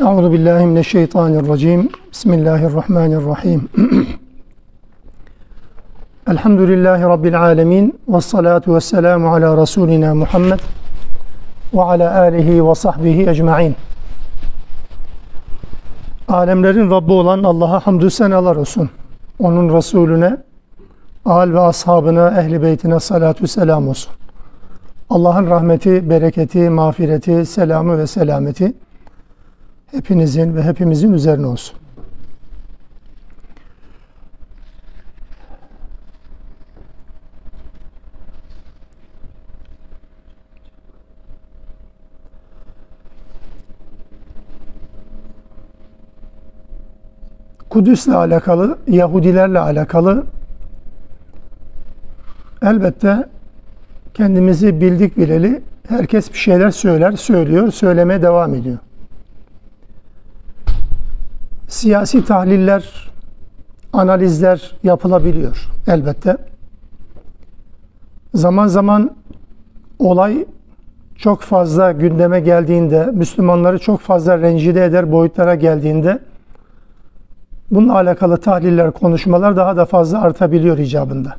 Euzu billahi mineşşeytanirracim. Bismillahirrahmanirrahim. Elhamdülillahi rabbil alamin ve salatu vesselamu ala rasulina Muhammed ve ala alihi ve sahbihi ecmaîn. Alemlerin Rabbi olan Allah'a hamdü senalar olsun. Onun Resulüne, al ve ashabına, ehli beytine salatu selam olsun. Allah'ın rahmeti, bereketi, mağfireti, selamı ve selameti hepinizin ve hepimizin üzerine olsun. Kudüs'le alakalı, Yahudilerle alakalı elbette kendimizi bildik bileli herkes bir şeyler söyler, söylüyor, söylemeye devam ediyor. Siyasi tahliller, analizler yapılabiliyor elbette. Zaman zaman olay çok fazla gündeme geldiğinde, Müslümanları çok fazla rencide eder boyutlara geldiğinde bununla alakalı tahliller, konuşmalar daha da fazla artabiliyor icabında.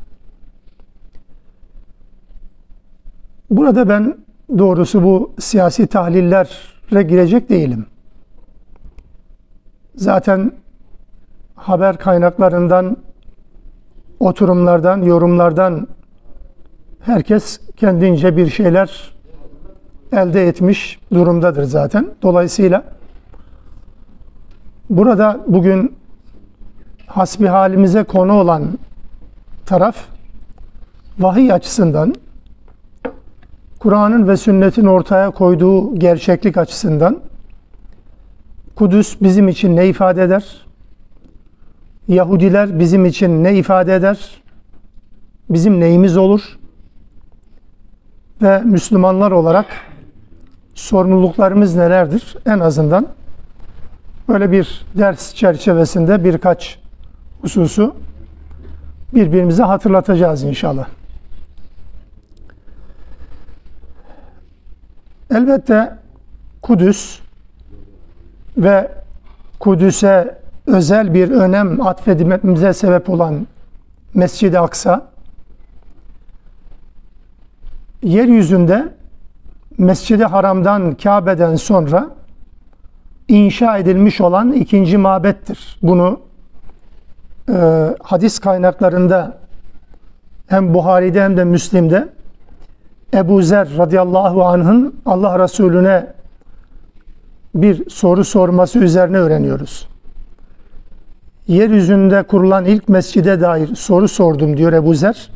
Burada ben doğrusu bu siyasi tahlillere girecek değilim. Zaten haber kaynaklarından, oturumlardan, yorumlardan herkes kendince bir şeyler elde etmiş durumdadır zaten. Dolayısıyla burada bugün hasbi halimize konu olan taraf vahiy açısından Kur'an'ın ve sünnetin ortaya koyduğu gerçeklik açısından Kudüs bizim için ne ifade eder? Yahudiler bizim için ne ifade eder? Bizim neyimiz olur? Ve Müslümanlar olarak sorumluluklarımız nelerdir? En azından böyle bir ders çerçevesinde birkaç hususu birbirimize hatırlatacağız inşallah. Elbette Kudüs ve Kudüs'e özel bir önem atfedilmemize sebep olan Mescid-i Aksa yeryüzünde Mescid-i Haram'dan Kabe'den sonra inşa edilmiş olan ikinci mabettir. Bunu e, hadis kaynaklarında hem Buhari'de hem de Müslim'de Ebu Zer radıyallahu anh'ın Allah Resulüne bir soru sorması üzerine öğreniyoruz. Yeryüzünde kurulan ilk mescide dair soru sordum diyor Ebu Zer.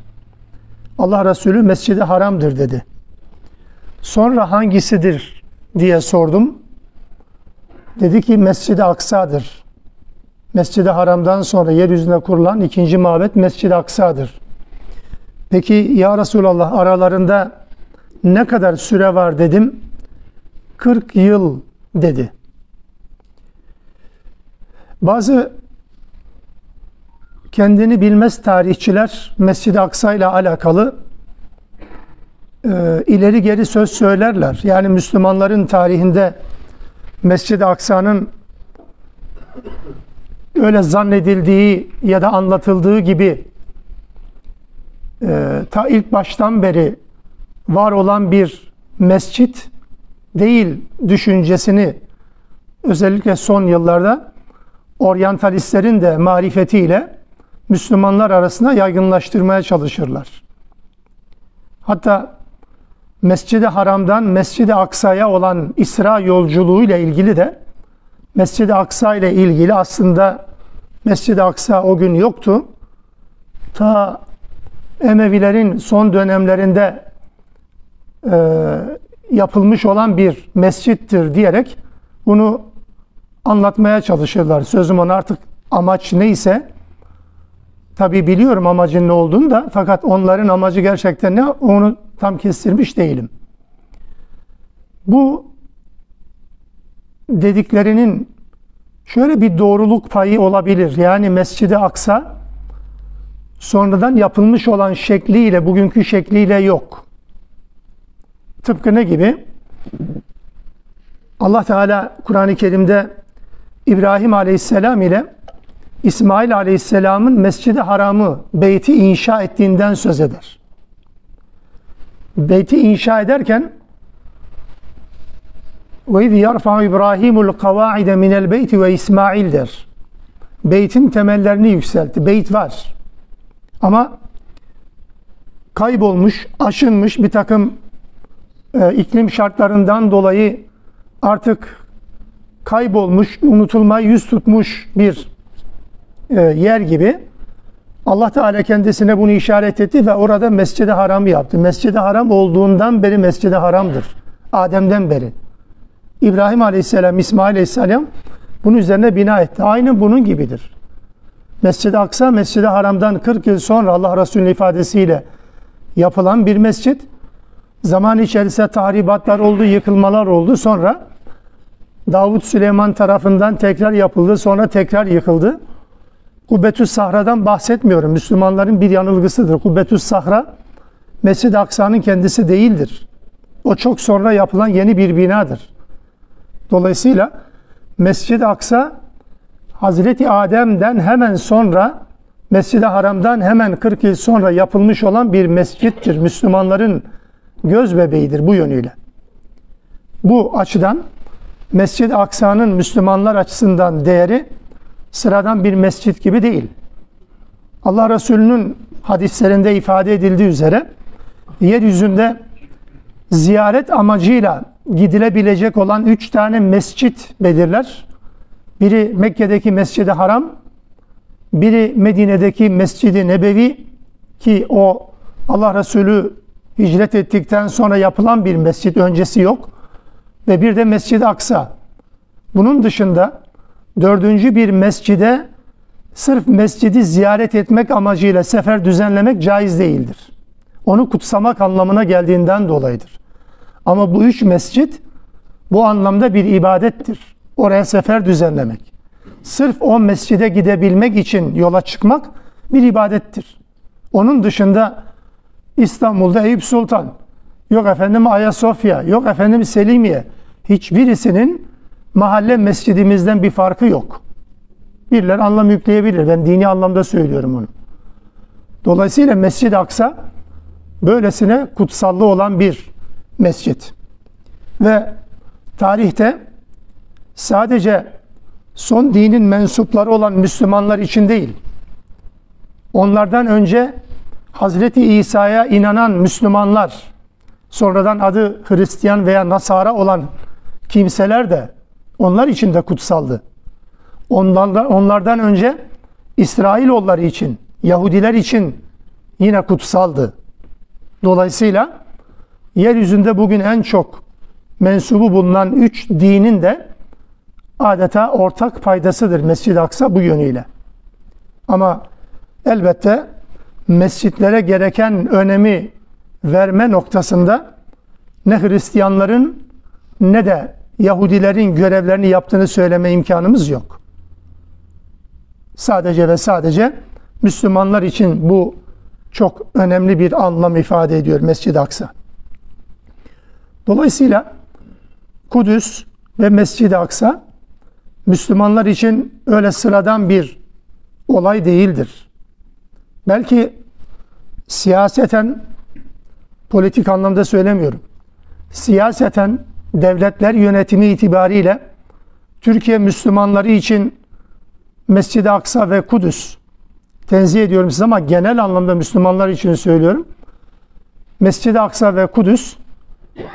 Allah Resulü mescidi haramdır dedi. Sonra hangisidir diye sordum. Dedi ki Mescid-i Aksa'dır. Mescid-i Haram'dan sonra yeryüzünde kurulan ikinci mabet Mescid-i Aksa'dır. Peki ya Resulallah aralarında ne kadar süre var dedim. 40 yıl dedi. Bazı kendini bilmez tarihçiler Mescid-i Aksa ile alakalı e, ileri geri söz söylerler. Yani Müslümanların tarihinde Mescid-i Aksa'nın öyle zannedildiği ya da anlatıldığı gibi e, ta ilk baştan beri var olan bir mescit değil düşüncesini özellikle son yıllarda oryantalistlerin de marifetiyle Müslümanlar arasında yaygınlaştırmaya çalışırlar. Hatta Mescid-i Haram'dan Mescid-i Aksa'ya olan İsra yolculuğu ile ilgili de Mescid-i Aksa ile ilgili aslında Mescid-i Aksa o gün yoktu. Ta Emevilerin son dönemlerinde yapılmış olan bir mescittir diyerek bunu anlatmaya çalışırlar. Sözüm ona artık amaç neyse tabi biliyorum amacın ne olduğunu da fakat onların amacı gerçekten ne onu tam kestirmiş değilim. Bu dediklerinin şöyle bir doğruluk payı olabilir. Yani Mescid-i Aksa sonradan yapılmış olan şekliyle bugünkü şekliyle yok. Tıpkı ne gibi? Allah Teala Kur'an-ı Kerim'de İbrahim Aleyhisselam ile İsmail Aleyhisselam'ın Mescid-i Haram'ı, beyti inşa ettiğinden söz eder. Beyti inşa ederken ve iz yarfa İbrahimul kavaide minel beyti ve İsmail der. Beytin temellerini yükseltti. Beyt var. Ama kaybolmuş, aşınmış bir takım e, iklim şartlarından dolayı artık kaybolmuş, unutulmayı yüz tutmuş bir e, yer gibi Allah Teala kendisine bunu işaret etti ve orada Mescid-i Haram yaptı. Mescid-i Haram olduğundan beri Mescid-i Haram'dır. Adem'den beri. İbrahim Aleyhisselam, İsmail Aleyhisselam bunun üzerine bina etti. Aynı bunun gibidir. Mescid-i Aksa, Mescid-i Haram'dan 40 yıl sonra Allah Resulü'nün ifadesiyle yapılan bir mescit. Zaman içerisinde tahribatlar oldu, yıkılmalar oldu. Sonra Davut Süleyman tarafından tekrar yapıldı, sonra tekrar yıkıldı. Kubbetü Sahra'dan bahsetmiyorum. Müslümanların bir yanılgısıdır. Kubbetü Sahra Mescid-i Aksa'nın kendisi değildir. O çok sonra yapılan yeni bir binadır. Dolayısıyla Mescid-i Aksa Hazreti Adem'den hemen sonra Mescid-i Haram'dan hemen 40 yıl sonra yapılmış olan bir mescittir. Müslümanların göz bebeğidir bu yönüyle. Bu açıdan Mescid-i Aksa'nın Müslümanlar açısından değeri sıradan bir mescit gibi değil. Allah Resulü'nün hadislerinde ifade edildiği üzere yeryüzünde ziyaret amacıyla gidilebilecek olan üç tane mescit belirler. Biri Mekke'deki Mescid-i Haram, biri Medine'deki Mescid-i Nebevi ki o Allah Resulü hicret ettikten sonra yapılan bir mescit öncesi yok. Ve bir de Mescid-i Aksa. Bunun dışında dördüncü bir mescide sırf mescidi ziyaret etmek amacıyla sefer düzenlemek caiz değildir. Onu kutsamak anlamına geldiğinden dolayıdır. Ama bu üç mescit bu anlamda bir ibadettir. Oraya sefer düzenlemek. Sırf o mescide gidebilmek için yola çıkmak bir ibadettir. Onun dışında İstanbul'da Eyüp Sultan, yok efendim Ayasofya, yok efendim Selimiye. Hiçbirisinin mahalle mescidimizden bir farkı yok. Biriler anlam yükleyebilir. Ben dini anlamda söylüyorum onu. Dolayısıyla Mescid-i Aksa böylesine kutsallı olan bir mescit. Ve tarihte sadece son dinin mensupları olan Müslümanlar için değil, onlardan önce Hazreti İsa'ya inanan Müslümanlar, sonradan adı Hristiyan veya Nasara olan kimseler de onlar için de kutsaldı. Onlardan, onlardan önce İsrailoğulları için, Yahudiler için yine kutsaldı. Dolayısıyla yeryüzünde bugün en çok mensubu bulunan üç dinin de adeta ortak paydasıdır Mescid-i Aksa bu yönüyle. Ama elbette mescitlere gereken önemi verme noktasında ne Hristiyanların ne de Yahudilerin görevlerini yaptığını söyleme imkanımız yok. Sadece ve sadece Müslümanlar için bu çok önemli bir anlam ifade ediyor Mescid-i Aksa. Dolayısıyla Kudüs ve Mescid-i Aksa Müslümanlar için öyle sıradan bir olay değildir. Belki siyaseten politik anlamda söylemiyorum. Siyaseten devletler yönetimi itibariyle Türkiye Müslümanları için Mescid-i Aksa ve Kudüs tenzih ediyorum size ama genel anlamda Müslümanlar için söylüyorum. Mescid-i Aksa ve Kudüs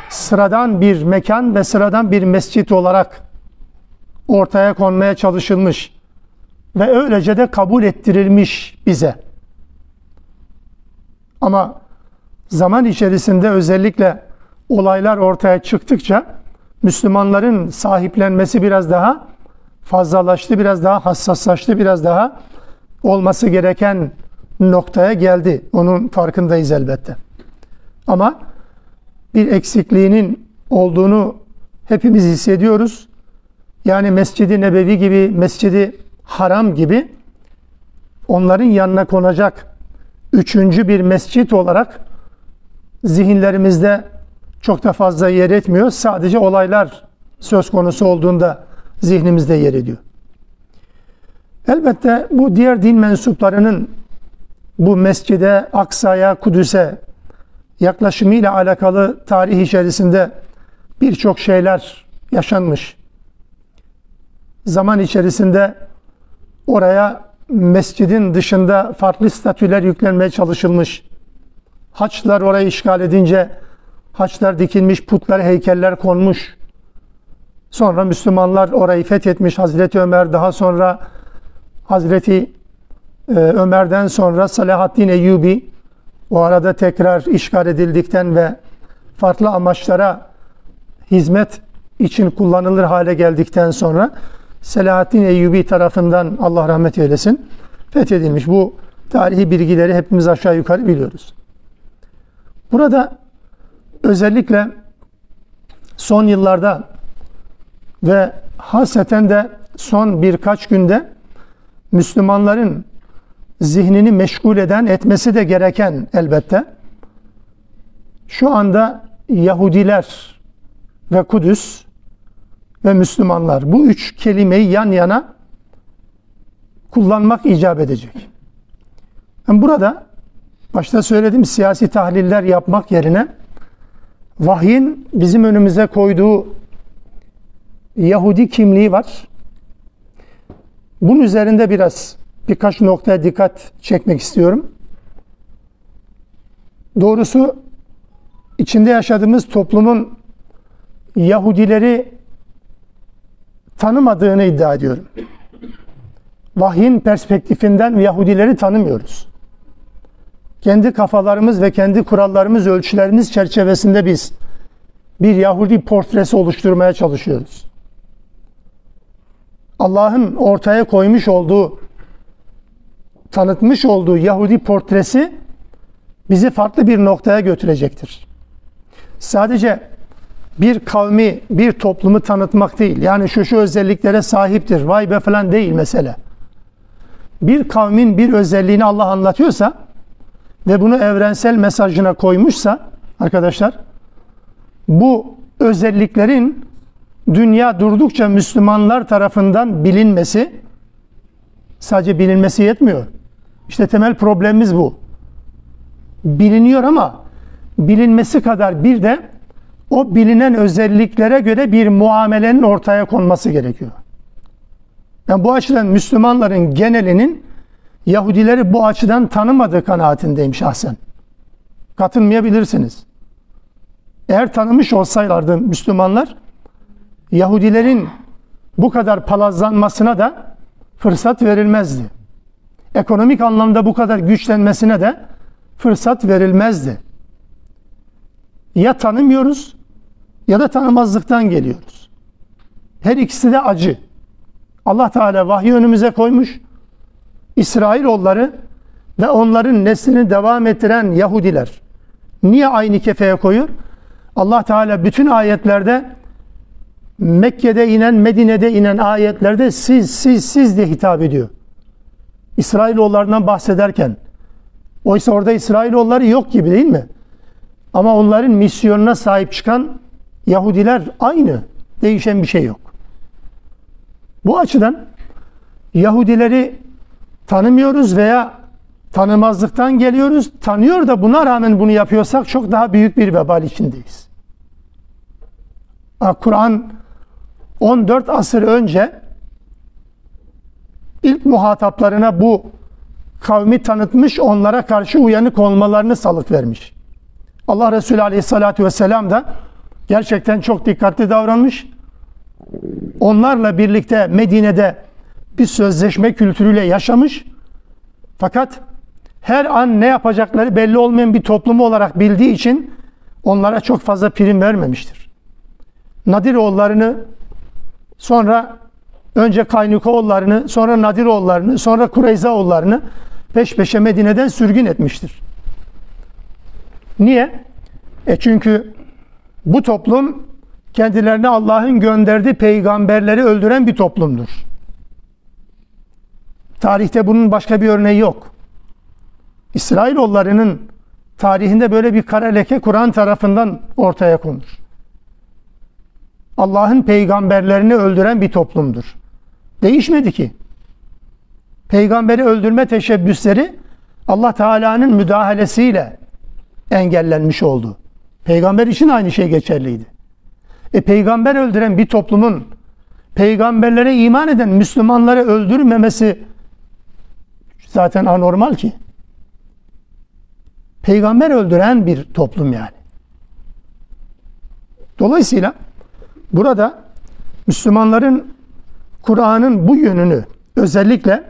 sıradan bir mekan ve sıradan bir mescit olarak ortaya konmaya çalışılmış ve öylece de kabul ettirilmiş bize. Ama zaman içerisinde özellikle olaylar ortaya çıktıkça Müslümanların sahiplenmesi biraz daha fazlalaştı, biraz daha hassaslaştı, biraz daha olması gereken noktaya geldi. Onun farkındayız elbette. Ama bir eksikliğinin olduğunu hepimiz hissediyoruz. Yani Mescid-i Nebevi gibi, Mescid-i Haram gibi onların yanına konacak üçüncü bir mescit olarak zihinlerimizde çok da fazla yer etmiyor. Sadece olaylar söz konusu olduğunda zihnimizde yer ediyor. Elbette bu diğer din mensuplarının bu mescide, Aksa'ya, Kudüs'e yaklaşımıyla alakalı tarih içerisinde birçok şeyler yaşanmış. Zaman içerisinde oraya mescidin dışında farklı statüler yüklenmeye çalışılmış. Haçlar orayı işgal edince haçlar dikilmiş, putlar, heykeller konmuş. Sonra Müslümanlar orayı fethetmiş. Hazreti Ömer daha sonra Hazreti e, Ömer'den sonra Salahaddin Eyyubi o arada tekrar işgal edildikten ve farklı amaçlara hizmet için kullanılır hale geldikten sonra Selahaddin Eyyubi tarafından Allah rahmet eylesin fethedilmiş. Bu tarihi bilgileri hepimiz aşağı yukarı biliyoruz. Burada özellikle son yıllarda ve haseten de son birkaç günde Müslümanların zihnini meşgul eden, etmesi de gereken elbette. Şu anda Yahudiler ve Kudüs ve Müslümanlar bu üç kelimeyi yan yana kullanmak icap edecek. Yani burada başta söylediğim siyasi tahliller yapmak yerine vahyin bizim önümüze koyduğu Yahudi kimliği var. Bunun üzerinde biraz birkaç noktaya dikkat çekmek istiyorum. Doğrusu içinde yaşadığımız toplumun Yahudileri tanımadığını iddia ediyorum. Vahyin perspektifinden Yahudileri tanımıyoruz. Kendi kafalarımız ve kendi kurallarımız, ölçülerimiz çerçevesinde biz bir Yahudi portresi oluşturmaya çalışıyoruz. Allah'ın ortaya koymuş olduğu, tanıtmış olduğu Yahudi portresi bizi farklı bir noktaya götürecektir. Sadece bir kavmi, bir toplumu tanıtmak değil. Yani şu şu özelliklere sahiptir, vay be falan değil mesele. Bir kavmin bir özelliğini Allah anlatıyorsa ve bunu evrensel mesajına koymuşsa arkadaşlar bu özelliklerin dünya durdukça Müslümanlar tarafından bilinmesi sadece bilinmesi yetmiyor. İşte temel problemimiz bu. Biliniyor ama bilinmesi kadar bir de o bilinen özelliklere göre bir muamelenin ortaya konması gerekiyor. Yani bu açıdan Müslümanların genelinin Yahudileri bu açıdan tanımadığı kanaatindeyim şahsen. Katılmayabilirsiniz. Eğer tanımış olsaylardı Müslümanlar Yahudilerin bu kadar palazlanmasına da fırsat verilmezdi. Ekonomik anlamda bu kadar güçlenmesine de fırsat verilmezdi. Ya tanımıyoruz ya da tanımazlıktan geliyoruz. Her ikisi de acı. Allah Teala vahyi önümüze koymuş. İsrailoğulları ve onların neslini devam ettiren Yahudiler. Niye aynı kefeye koyuyor? Allah Teala bütün ayetlerde Mekke'de inen, Medine'de inen ayetlerde siz, siz, siz diye hitap ediyor. İsrailoğullarından bahsederken. Oysa orada İsrailoğulları yok gibi değil mi? Ama onların misyonuna sahip çıkan Yahudiler aynı. Değişen bir şey yok. Bu açıdan Yahudileri tanımıyoruz veya tanımazlıktan geliyoruz. Tanıyor da buna rağmen bunu yapıyorsak çok daha büyük bir vebal içindeyiz. Kur'an 14 asır önce ilk muhataplarına bu kavmi tanıtmış, onlara karşı uyanık olmalarını salık vermiş. Allah Resulü Aleyhisselatü Vesselam da gerçekten çok dikkatli davranmış. Onlarla birlikte Medine'de bir sözleşme kültürüyle yaşamış. Fakat her an ne yapacakları belli olmayan bir toplumu olarak bildiği için onlara çok fazla prim vermemiştir. Nadiroğullarını sonra önce Kaynukoğullarını, sonra Nadiroğullarını, sonra Kureyzaoğullarını peş peşe Medine'den sürgün etmiştir. Niye? E çünkü bu toplum kendilerine Allah'ın gönderdiği peygamberleri öldüren bir toplumdur. Tarihte bunun başka bir örneği yok. İsrailoğullarının tarihinde böyle bir kara leke Kur'an tarafından ortaya konur. Allah'ın peygamberlerini öldüren bir toplumdur. Değişmedi ki. Peygamberi öldürme teşebbüsleri Allah Teala'nın müdahalesiyle engellenmiş oldu. Peygamber için aynı şey geçerliydi. E peygamber öldüren bir toplumun peygamberlere iman eden Müslümanları öldürmemesi zaten anormal ki. Peygamber öldüren bir toplum yani. Dolayısıyla burada Müslümanların Kur'an'ın bu yönünü özellikle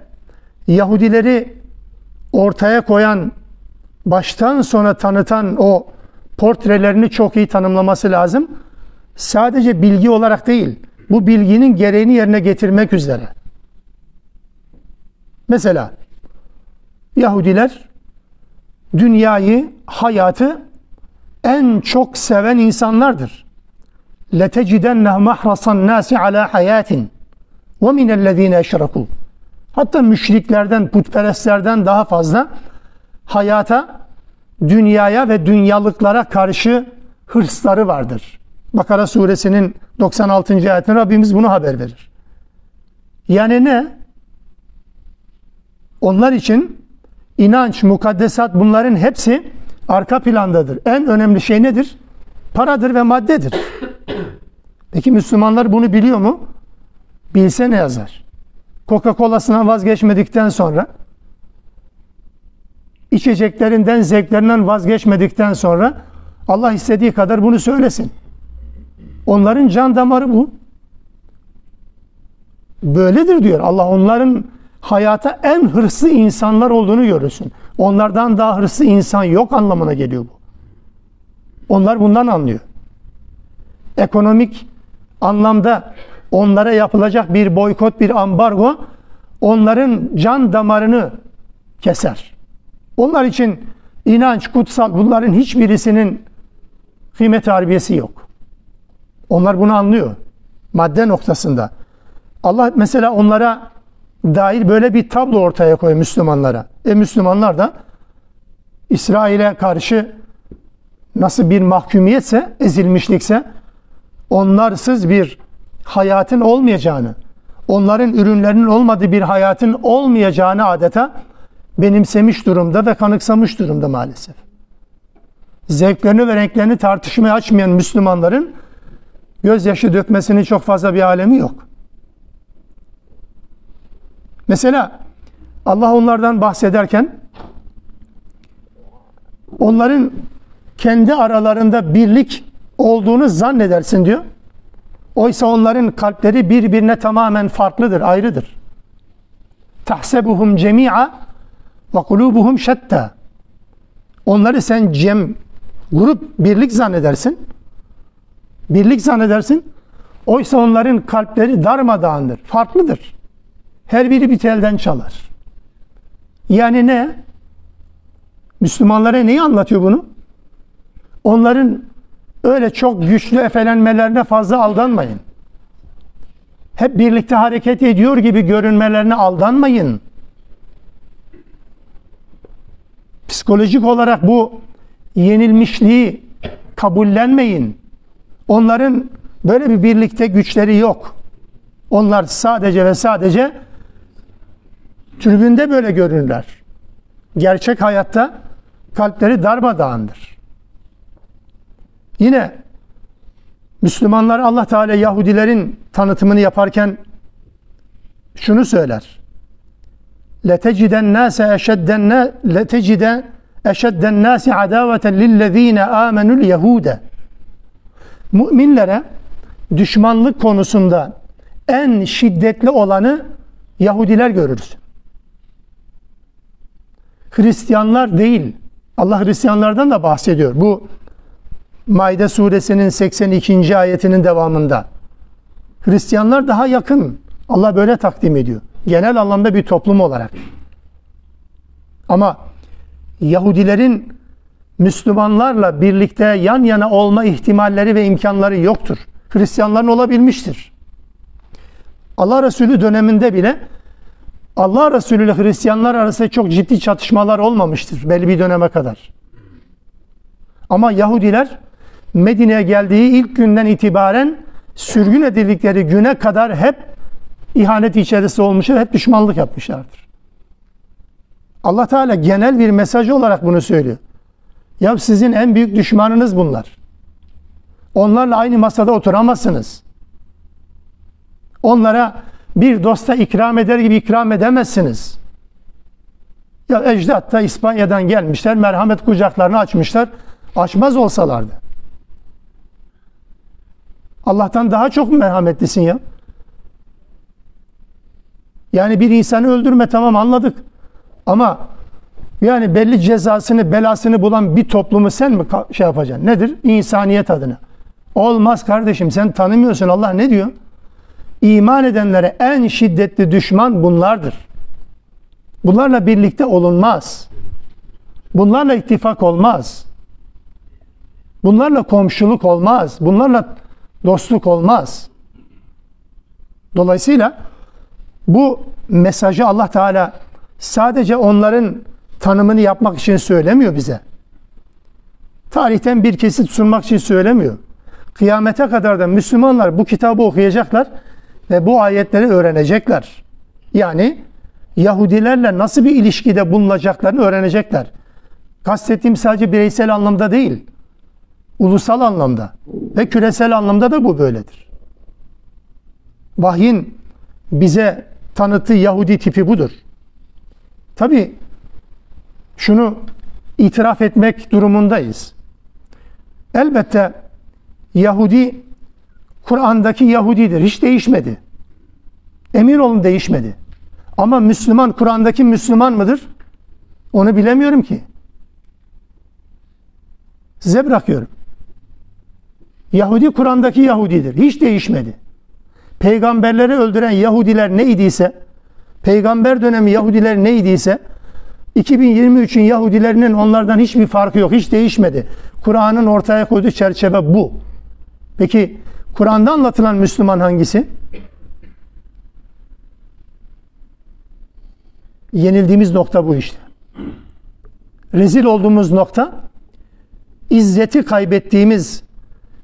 Yahudileri ortaya koyan, baştan sona tanıtan o portrelerini çok iyi tanımlaması lazım. Sadece bilgi olarak değil, bu bilginin gereğini yerine getirmek üzere. Mesela Yahudiler dünyayı, hayatı en çok seven insanlardır. لَتَجِدَنَّهُ مَحْرَصَ النَّاسِ عَلَى حَيَاتٍ وَمِنَ الَّذ۪ينَ اَشْرَكُوا Hatta müşriklerden, putperestlerden daha fazla hayata, dünyaya ve dünyalıklara karşı hırsları vardır. Bakara suresinin 96. ayetinde Rabbimiz bunu haber verir. Yani ne? Onlar için inanç, mukaddesat bunların hepsi arka plandadır. En önemli şey nedir? Paradır ve maddedir. Peki Müslümanlar bunu biliyor mu? Bilse ne yazar? Coca-Cola'sından vazgeçmedikten sonra içeceklerinden, zevklerinden vazgeçmedikten sonra Allah istediği kadar bunu söylesin. Onların can damarı bu. Böyledir diyor. Allah onların hayata en hırslı insanlar olduğunu görürsün. Onlardan daha hırslı insan yok anlamına geliyor bu. Onlar bundan anlıyor. Ekonomik anlamda onlara yapılacak bir boykot, bir ambargo onların can damarını keser. Onlar için inanç, kutsal bunların hiçbirisinin kıymet harbiyesi yok. Onlar bunu anlıyor. Madde noktasında. Allah mesela onlara dair böyle bir tablo ortaya koyuyor Müslümanlara. E Müslümanlar da İsrail'e karşı nasıl bir mahkumiyetse, ezilmişlikse onlarsız bir hayatın olmayacağını, onların ürünlerinin olmadığı bir hayatın olmayacağını adeta benimsemiş durumda ve kanıksamış durumda maalesef. Zevklerini ve renklerini tartışmaya açmayan Müslümanların gözyaşı dökmesinin çok fazla bir alemi yok. Mesela Allah onlardan bahsederken onların kendi aralarında birlik olduğunu zannedersin diyor. Oysa onların kalpleri birbirine tamamen farklıdır, ayrıdır. Tahsebuhum cemi'a ve kulubuhum şetta. Onları sen cem, grup, birlik zannedersin. Birlik zannedersin. Oysa onların kalpleri darmadağındır, farklıdır. Her biri bir telden çalar. Yani ne? Müslümanlara neyi anlatıyor bunu? Onların öyle çok güçlü efelenmelerine fazla aldanmayın. Hep birlikte hareket ediyor gibi görünmelerine aldanmayın. Psikolojik olarak bu yenilmişliği kabullenmeyin. Onların böyle bir birlikte güçleri yok. Onlar sadece ve sadece tribünde böyle görünürler. Gerçek hayatta kalpleri darmadağındır. Yine Müslümanlar Allah Teala Yahudilerin tanıtımını yaparken şunu söyler. Leteciden nase eşedden letecide eşedden nasi adaveten lillezine amenul yehude. Müminlere düşmanlık konusunda en şiddetli olanı Yahudiler görürsün. Hristiyanlar değil. Allah Hristiyanlardan da bahsediyor. Bu Maide suresinin 82. ayetinin devamında. Hristiyanlar daha yakın. Allah böyle takdim ediyor. Genel anlamda bir toplum olarak. Ama Yahudilerin Müslümanlarla birlikte yan yana olma ihtimalleri ve imkanları yoktur. Hristiyanların olabilmiştir. Allah Resulü döneminde bile Allah Resulü ile Hristiyanlar arasında çok ciddi çatışmalar olmamıştır belli bir döneme kadar. Ama Yahudiler Medine'ye geldiği ilk günden itibaren sürgün edildikleri güne kadar hep ihanet içerisinde olmuşlar, hep düşmanlık yapmışlardır. Allah Teala genel bir mesaj olarak bunu söylüyor. Ya sizin en büyük düşmanınız bunlar. Onlarla aynı masada oturamazsınız. Onlara bir dosta ikram eder gibi ikram edemezsiniz. Ya ecdat da İspanya'dan gelmişler, merhamet kucaklarını açmışlar. Açmaz olsalardı. Allah'tan daha çok merhametlisin ya. Yani bir insanı öldürme tamam anladık. Ama yani belli cezasını, belasını bulan bir toplumu sen mi şey yapacaksın? Nedir? İnsaniyet adına. Olmaz kardeşim sen tanımıyorsun. Allah ne diyor? İman edenlere en şiddetli düşman bunlardır. Bunlarla birlikte olunmaz. Bunlarla ittifak olmaz. Bunlarla komşuluk olmaz. Bunlarla dostluk olmaz. Dolayısıyla bu mesajı Allah Teala sadece onların tanımını yapmak için söylemiyor bize. Tarihten bir kesit sunmak için söylemiyor. Kıyamete kadar da Müslümanlar bu kitabı okuyacaklar ve bu ayetleri öğrenecekler. Yani Yahudilerle nasıl bir ilişkide bulunacaklarını öğrenecekler. Kastettiğim sadece bireysel anlamda değil, ulusal anlamda ve küresel anlamda da bu böyledir. Vahyin bize tanıttığı Yahudi tipi budur. Tabi şunu itiraf etmek durumundayız. Elbette Yahudi Kur'an'daki Yahudidir. Hiç değişmedi. Emin olun değişmedi. Ama Müslüman Kur'an'daki Müslüman mıdır? Onu bilemiyorum ki. Size bırakıyorum. Yahudi Kur'an'daki Yahudidir. Hiç değişmedi. Peygamberleri öldüren Yahudiler neydiyse, peygamber dönemi Yahudiler neydiyse, 2023'ün Yahudilerinin onlardan hiçbir farkı yok. Hiç değişmedi. Kur'an'ın ortaya koyduğu çerçeve bu. Peki Kur'an'da anlatılan Müslüman hangisi? Yenildiğimiz nokta bu işte. Rezil olduğumuz nokta, izzeti kaybettiğimiz,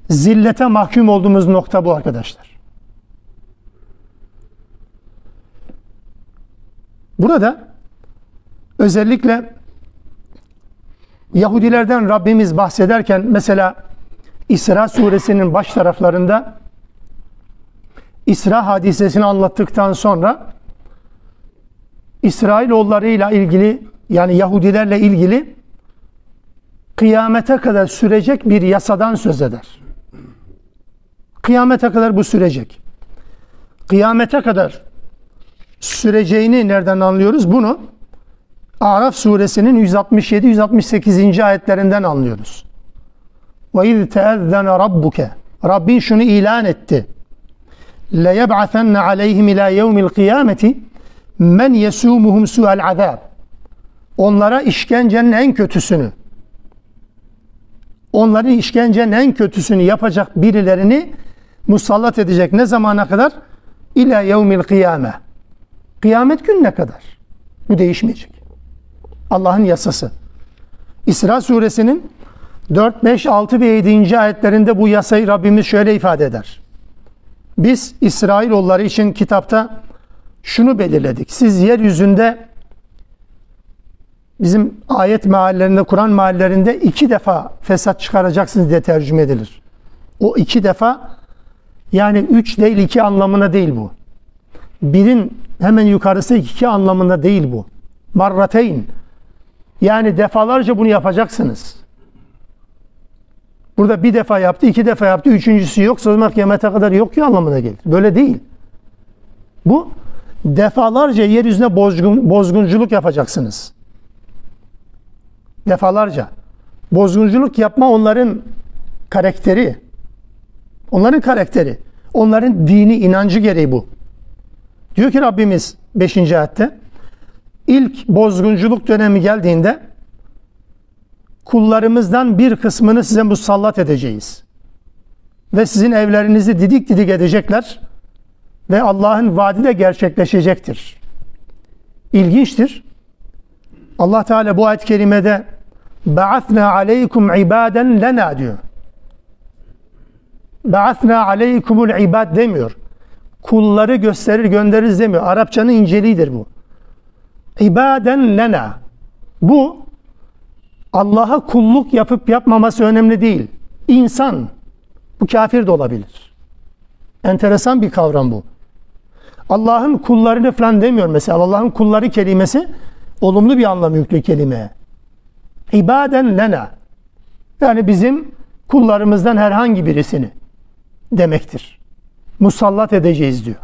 zillete mahkum olduğumuz nokta bu arkadaşlar. Burada özellikle Yahudilerden Rabbimiz bahsederken mesela İsra suresinin baş taraflarında İsra hadisesini anlattıktan sonra İsrailoğullarıyla ilgili yani Yahudilerle ilgili kıyamete kadar sürecek bir yasadan söz eder. Kıyamete kadar bu sürecek. Kıyamete kadar süreceğini nereden anlıyoruz? Bunu Araf suresinin 167-168. ayetlerinden anlıyoruz. İz teezzene rabbuke Rabbin şunu ilan etti. Yeb'athenne aleyhim ila yevmil kıyameti men yesumuhum su'al azab. Onlara işkencenin en kötüsünü onların işkencenin en kötüsünü yapacak birilerini musallat edecek. Ne zamana kadar? İla yevmil kıyame. Kıyamet gününe kadar. Bu değişmeyecek. Allah'ın yasası. İsra suresinin 4, 5, 6 ve 7. ayetlerinde bu yasayı Rabbimiz şöyle ifade eder. Biz İsrailoğulları için kitapta şunu belirledik. Siz yeryüzünde bizim ayet meallerinde, Kur'an meallerinde iki defa fesat çıkaracaksınız diye tercüme edilir. O iki defa yani üç değil iki anlamına değil bu. Birin hemen yukarısı iki anlamında değil bu. Marrateyn. Yani defalarca bunu yapacaksınız. Burada bir defa yaptı, iki defa yaptı, üçüncüsü yok. Sonra kıyamete kadar yok ki anlamına gelir. Böyle değil. Bu defalarca yeryüzüne bozgun, bozgunculuk yapacaksınız. Defalarca. Bozgunculuk yapma onların karakteri. Onların karakteri. Onların dini, inancı gereği bu. Diyor ki Rabbimiz 5. ayette ilk bozgunculuk dönemi geldiğinde kullarımızdan bir kısmını size musallat edeceğiz. Ve sizin evlerinizi didik didik edecekler ve Allah'ın vaadi de gerçekleşecektir. İlginçtir. Allah Teala bu ayet-i kerimede "Ba'athna aleykum ibaden lena" diyor. Ba'athna aleykumul ibad demiyor. Kulları gösterir göndeririz demiyor. Arapçanın inceliğidir bu. İbaden lena. Bu Allah'a kulluk yapıp yapmaması önemli değil. İnsan. Bu kafir de olabilir. Enteresan bir kavram bu. Allah'ın kullarını falan demiyor mesela. Allah'ın kulları kelimesi olumlu bir anlam yüklü kelime. İbaden lena. Yani bizim kullarımızdan herhangi birisini demektir Musallat edeceğiz diyor.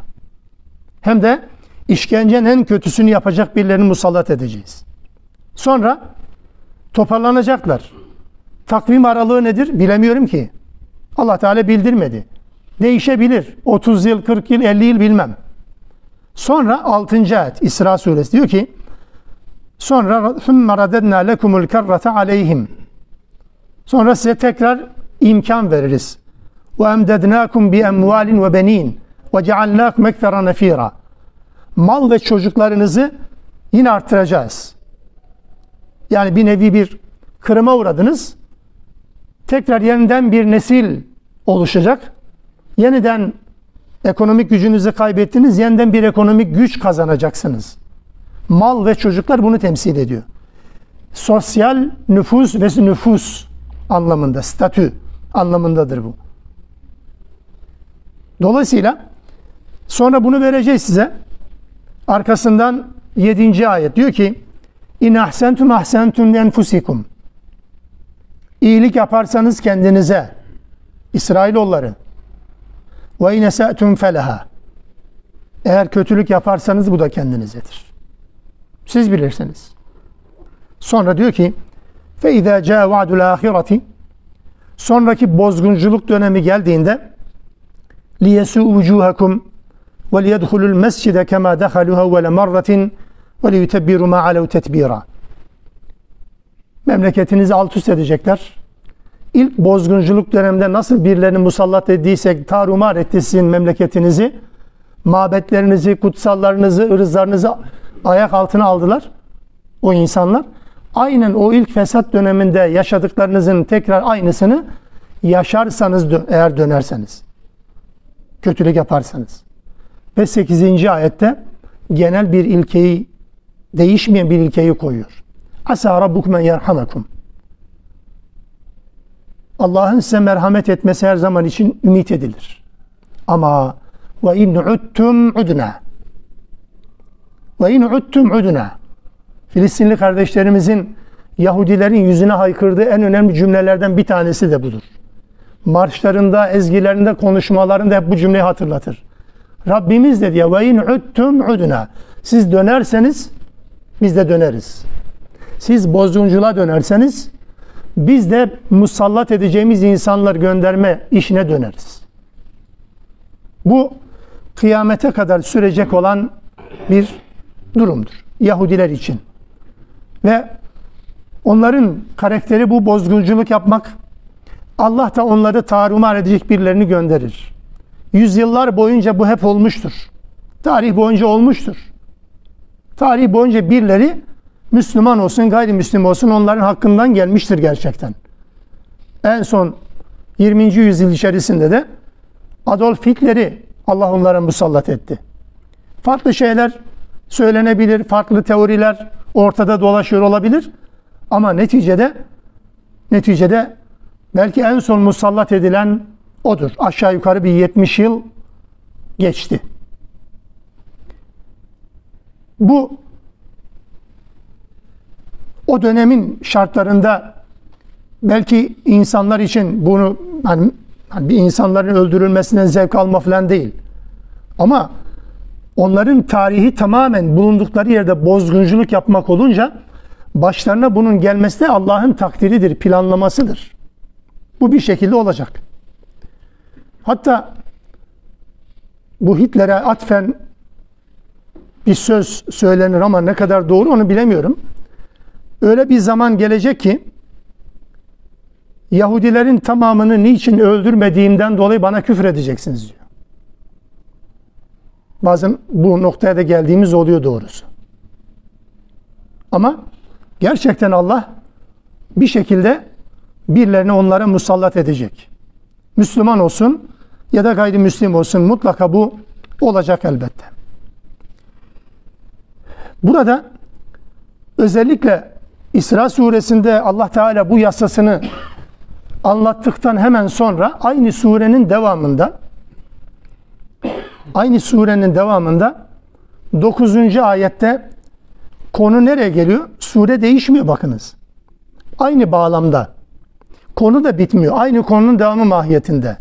Hem de işkencenin en kötüsünü yapacak birilerini musallat edeceğiz. Sonra toparlanacaklar. Takvim aralığı nedir? Bilemiyorum ki. Allah Teala bildirmedi. Değişebilir. 30 yıl, 40 yıl, 50 yıl bilmem. Sonra 6. ayet İsra suresi diyor ki sonra ثُمَّ رَدَدْنَا لَكُمُ الْكَرَّةَ عَلَيْهِمْ Sonra size tekrar imkan veririz. وَاَمْدَدْنَاكُمْ بِاَمْوَالٍ وَبَن۪ينَ وَجَعَلْنَاكُمْ اَكْثَرَ نَف۪يرًا Mal ve çocuklarınızı yine arttıracağız. Yani bir nevi bir kırıma uğradınız. Tekrar yeniden bir nesil oluşacak. Yeniden ekonomik gücünüzü kaybettiniz. Yeniden bir ekonomik güç kazanacaksınız. Mal ve çocuklar bunu temsil ediyor. Sosyal nüfus ve nüfus anlamında, statü anlamındadır bu. Dolayısıyla sonra bunu vereceğiz size. Arkasından 7. ayet diyor ki İn ahsentum ahsentum enfusikum. İyilik yaparsanız kendinize. İsrailoğulları. Ve in ese'tum feleha. Eğer kötülük yaparsanız bu da kendinizedir. Siz bilirsiniz. Sonra diyor ki fe izâ câ va'dul âhireti sonraki bozgunculuk dönemi geldiğinde ve liyedhulul mescide kema dehaluha evvele marratin ve liyutebbiru ma alev tetbira. Memleketinizi alt üst edecekler. İlk bozgunculuk döneminde nasıl birilerini musallat ettiysek tarumar etti memleketinizi, mabetlerinizi, kutsallarınızı, ırzlarınızı ayak altına aldılar o insanlar. Aynen o ilk fesat döneminde yaşadıklarınızın tekrar aynısını yaşarsanız eğer dönerseniz. Kötülük yaparsanız. Ve 8. ayette genel bir ilkeyi değişmeyen bir ilkeyi koyuyor. Asa rabbukum yerhamakum. Allah'ın size merhamet etmesi her zaman için ümit edilir. Ama ve in uttum udna. Ve in uttum udna. Filistinli kardeşlerimizin Yahudilerin yüzüne haykırdığı en önemli cümlelerden bir tanesi de budur. Marşlarında, ezgilerinde, konuşmalarında hep bu cümleyi hatırlatır. Rabbimiz dedi ya ve in uttum udna. Siz dönerseniz biz de döneriz. Siz bozuncula dönerseniz biz de musallat edeceğimiz insanlar gönderme işine döneriz. Bu kıyamete kadar sürecek olan bir durumdur Yahudiler için. Ve onların karakteri bu bozgunculuk yapmak. Allah da onları tarumar edecek birilerini gönderir. Yüzyıllar boyunca bu hep olmuştur. Tarih boyunca olmuştur. Tarih boyunca birileri Müslüman olsun, gayrimüslim olsun onların hakkından gelmiştir gerçekten. En son 20. yüzyıl içerisinde de Adolf Hitler'i Allah onlara musallat etti. Farklı şeyler söylenebilir, farklı teoriler ortada dolaşıyor olabilir. Ama neticede neticede belki en son musallat edilen odur. Aşağı yukarı bir 70 yıl geçti. Bu o dönemin şartlarında belki insanlar için bunu hani, hani bir insanların öldürülmesinden zevk alma falan değil. Ama onların tarihi tamamen bulundukları yerde bozgunculuk yapmak olunca başlarına bunun gelmesi de Allah'ın takdiridir, planlamasıdır. Bu bir şekilde olacak. Hatta bu Hitler'e atfen bir söz söylenir ama ne kadar doğru onu bilemiyorum. Öyle bir zaman gelecek ki Yahudilerin tamamını niçin öldürmediğimden dolayı bana küfür edeceksiniz diyor. Bazen bu noktaya da geldiğimiz oluyor doğrusu. Ama gerçekten Allah bir şekilde birilerini onlara musallat edecek. Müslüman olsun ya da gayrimüslim olsun mutlaka bu olacak elbette. Burada özellikle İsra suresinde Allah Teala bu yasasını anlattıktan hemen sonra aynı surenin devamında aynı surenin devamında 9. ayette konu nereye geliyor? Sure değişmiyor bakınız. Aynı bağlamda. Konu da bitmiyor. Aynı konunun devamı mahiyetinde.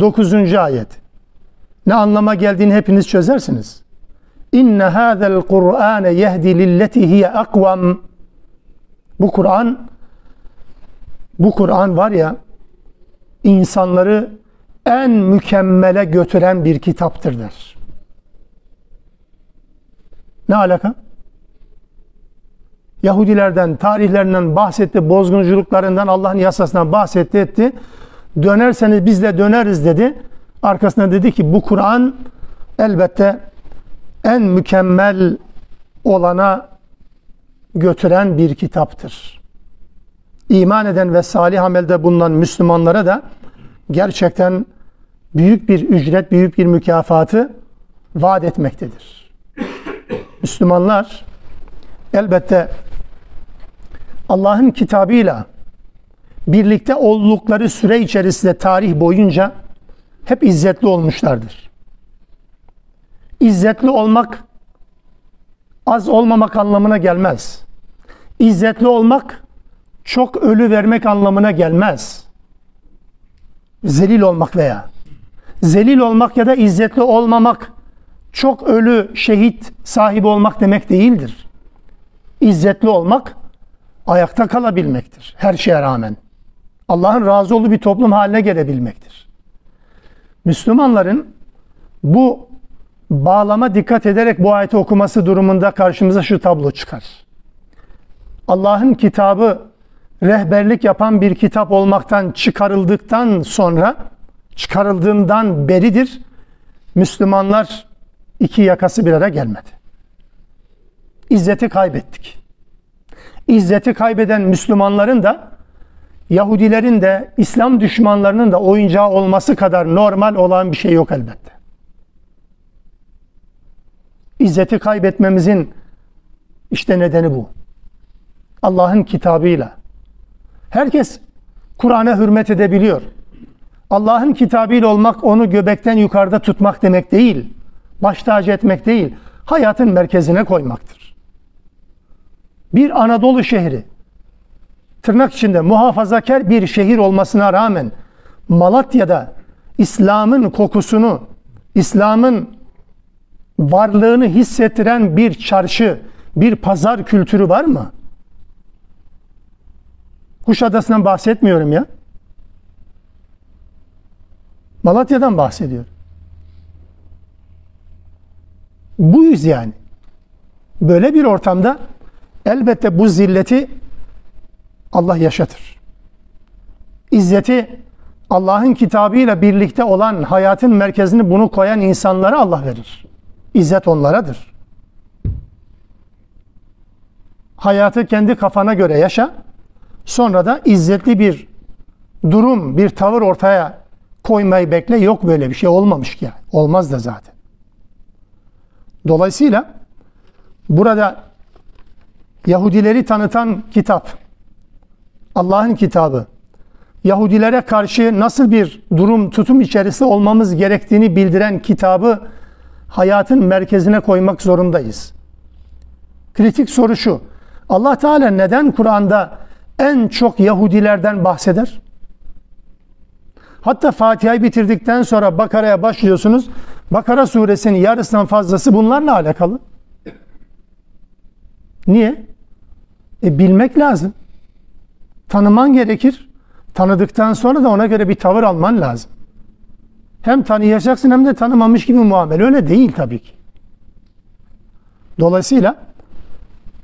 9. ayet. Ne anlama geldiğini hepiniz çözersiniz. İnne hâzel Kur'âne yehdi lilleti hiye akvam. Bu Kur'an bu Kur'an var ya insanları en mükemmele götüren bir kitaptır der. Ne alaka? Yahudilerden, tarihlerinden bahsetti, bozgunculuklarından, Allah'ın yasasından bahsetti etti. Dönerseniz biz de döneriz dedi. Arkasına dedi ki bu Kur'an elbette en mükemmel olana götüren bir kitaptır. İman eden ve salih amelde bulunan Müslümanlara da gerçekten büyük bir ücret, büyük bir mükafatı vaat etmektedir. Müslümanlar elbette Allah'ın kitabıyla birlikte oldukları süre içerisinde tarih boyunca hep izzetli olmuşlardır. İzzetli olmak az olmamak anlamına gelmez. İzzetli olmak çok ölü vermek anlamına gelmez. Zelil olmak veya zelil olmak ya da izzetli olmamak çok ölü şehit sahibi olmak demek değildir. İzzetli olmak ayakta kalabilmektir her şeye rağmen. Allah'ın razı olduğu bir toplum haline gelebilmektir. Müslümanların bu bağlama dikkat ederek bu ayeti okuması durumunda karşımıza şu tablo çıkar. Allah'ın kitabı rehberlik yapan bir kitap olmaktan çıkarıldıktan sonra çıkarıldığından beridir Müslümanlar iki yakası bir araya gelmedi. İzzeti kaybettik. İzzeti kaybeden Müslümanların da Yahudilerin de İslam düşmanlarının da oyuncağı olması kadar normal olan bir şey yok elbette. İzzeti kaybetmemizin işte nedeni bu. Allah'ın kitabıyla. Herkes Kur'an'a hürmet edebiliyor. Allah'ın kitabıyla olmak onu göbekten yukarıda tutmak demek değil. Baş tacı etmek değil. Hayatın merkezine koymaktır. Bir Anadolu şehri tırnak içinde muhafazakar bir şehir olmasına rağmen Malatya'da İslam'ın kokusunu, İslam'ın varlığını hissettiren bir çarşı, bir pazar kültürü var mı? Kuşadası'ndan bahsetmiyorum ya. Malatya'dan bahsediyor. Buyuz yani. Böyle bir ortamda elbette bu zilleti Allah yaşatır. İzzeti Allah'ın kitabıyla birlikte olan hayatın merkezini bunu koyan insanlara Allah verir. İzzet onlaradır. Hayatı kendi kafana göre yaşa. Sonra da izzetli bir durum, bir tavır ortaya koymayı bekle. Yok böyle bir şey olmamış ki. Olmaz da zaten. Dolayısıyla burada Yahudileri tanıtan kitap, Allah'ın kitabı, Yahudilere karşı nasıl bir durum, tutum içerisinde olmamız gerektiğini bildiren kitabı hayatın merkezine koymak zorundayız. Kritik soru şu. Allah Teala neden Kur'an'da en çok Yahudilerden bahseder? Hatta Fatiha'yı bitirdikten sonra Bakara'ya başlıyorsunuz. Bakara suresinin yarısından fazlası bunlarla alakalı. Niye? E bilmek lazım. Tanıman gerekir. Tanıdıktan sonra da ona göre bir tavır alman lazım. Hem tanıyacaksın hem de tanımamış gibi muamele. Öyle değil tabii ki. Dolayısıyla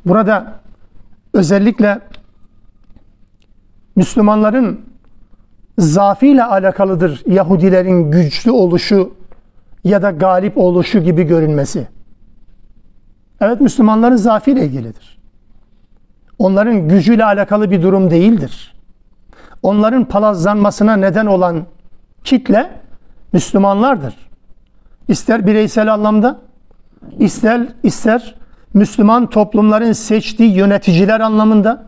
burada özellikle Müslümanların zafiyle alakalıdır Yahudilerin güçlü oluşu ya da galip oluşu gibi görünmesi. Evet Müslümanların zafiyle ilgilidir. Onların gücüyle alakalı bir durum değildir. Onların palazlanmasına neden olan kitle Müslümanlardır. İster bireysel anlamda, ister ister Müslüman toplumların seçtiği yöneticiler anlamında,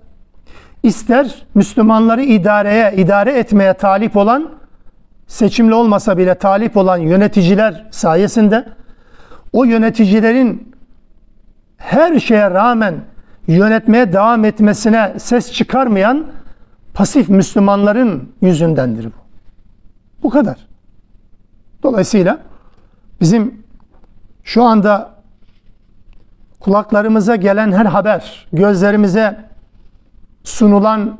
ister Müslümanları idareye, idare etmeye talip olan, seçimli olmasa bile talip olan yöneticiler sayesinde, o yöneticilerin her şeye rağmen yönetmeye devam etmesine ses çıkarmayan pasif Müslümanların yüzündendir bu. Bu kadar. Dolayısıyla bizim şu anda kulaklarımıza gelen her haber, gözlerimize sunulan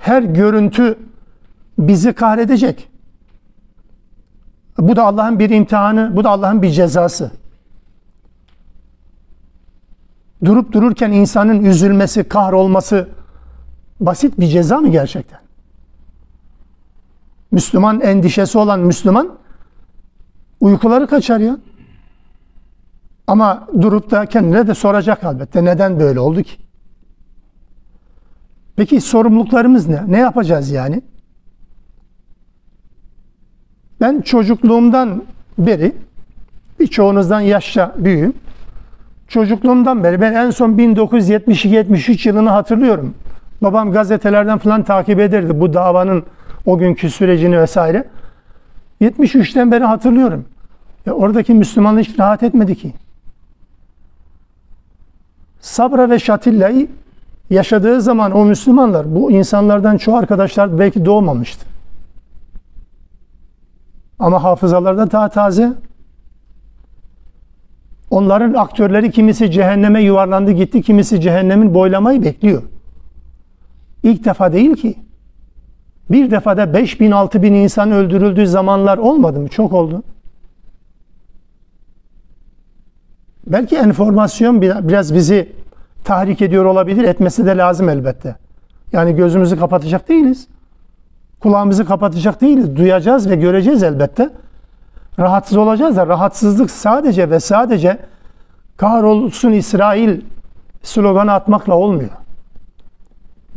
her görüntü bizi kahredecek. Bu da Allah'ın bir imtihanı, bu da Allah'ın bir cezası. Durup dururken insanın üzülmesi, kahrolması basit bir ceza mı gerçekten? Müslüman endişesi olan Müslüman uykuları kaçar ya. Ama durup da kendine de soracak elbette. Neden böyle oldu ki? Peki sorumluluklarımız ne? Ne yapacağız yani? Ben çocukluğumdan beri birçoğunuzdan yaşça büyüğüm. Çocukluğumdan beri ben en son 1972-73 yılını hatırlıyorum. Babam gazetelerden falan takip ederdi bu davanın o günkü sürecini vesaire. 73'ten beri hatırlıyorum. Ya oradaki Müslümanlar hiç rahat etmedi ki. Sabra ve Şatilla'yı yaşadığı zaman o Müslümanlar, bu insanlardan çoğu arkadaşlar belki doğmamıştı. Ama hafızalarda daha taze. Onların aktörleri kimisi cehenneme yuvarlandı gitti, kimisi cehennemin boylamayı bekliyor. İlk defa değil ki. Bir defada 5 bin, 6 bin insan öldürüldüğü zamanlar olmadı mı? Çok oldu. Belki enformasyon biraz bizi tahrik ediyor olabilir. Etmesi de lazım elbette. Yani gözümüzü kapatacak değiliz. Kulağımızı kapatacak değiliz. Duyacağız ve göreceğiz elbette. Rahatsız olacağız da rahatsızlık sadece ve sadece kahrolsun İsrail sloganı atmakla olmuyor.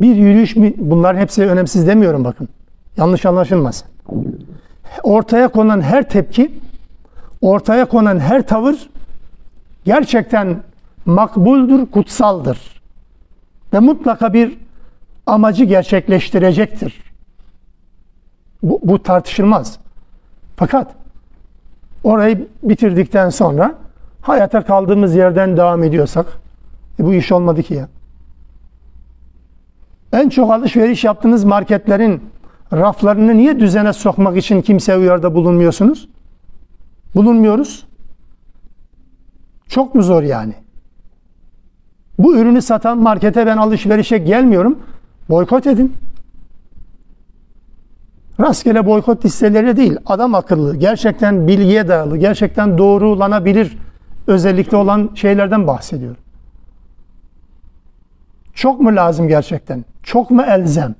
Bir yürüyüş mi? Bunların hepsi önemsiz demiyorum bakın. Yanlış anlaşılmasın. Ortaya konan her tepki, ortaya konan her tavır gerçekten makbuldür, kutsaldır. Ve mutlaka bir amacı gerçekleştirecektir. Bu, bu tartışılmaz. Fakat orayı bitirdikten sonra hayata kaldığımız yerden devam ediyorsak e bu iş olmadı ki ya. En çok alışveriş yaptığınız marketlerin raflarını niye düzene sokmak için kimseye uyarda bulunmuyorsunuz? Bulunmuyoruz. Çok mu zor yani? Bu ürünü satan markete ben alışverişe gelmiyorum. Boykot edin. Rastgele boykot listeleri değil. Adam akıllı, gerçekten bilgiye dayalı, gerçekten doğrulanabilir özellikle olan şeylerden bahsediyorum. Çok mu lazım gerçekten? Çok mu elzem?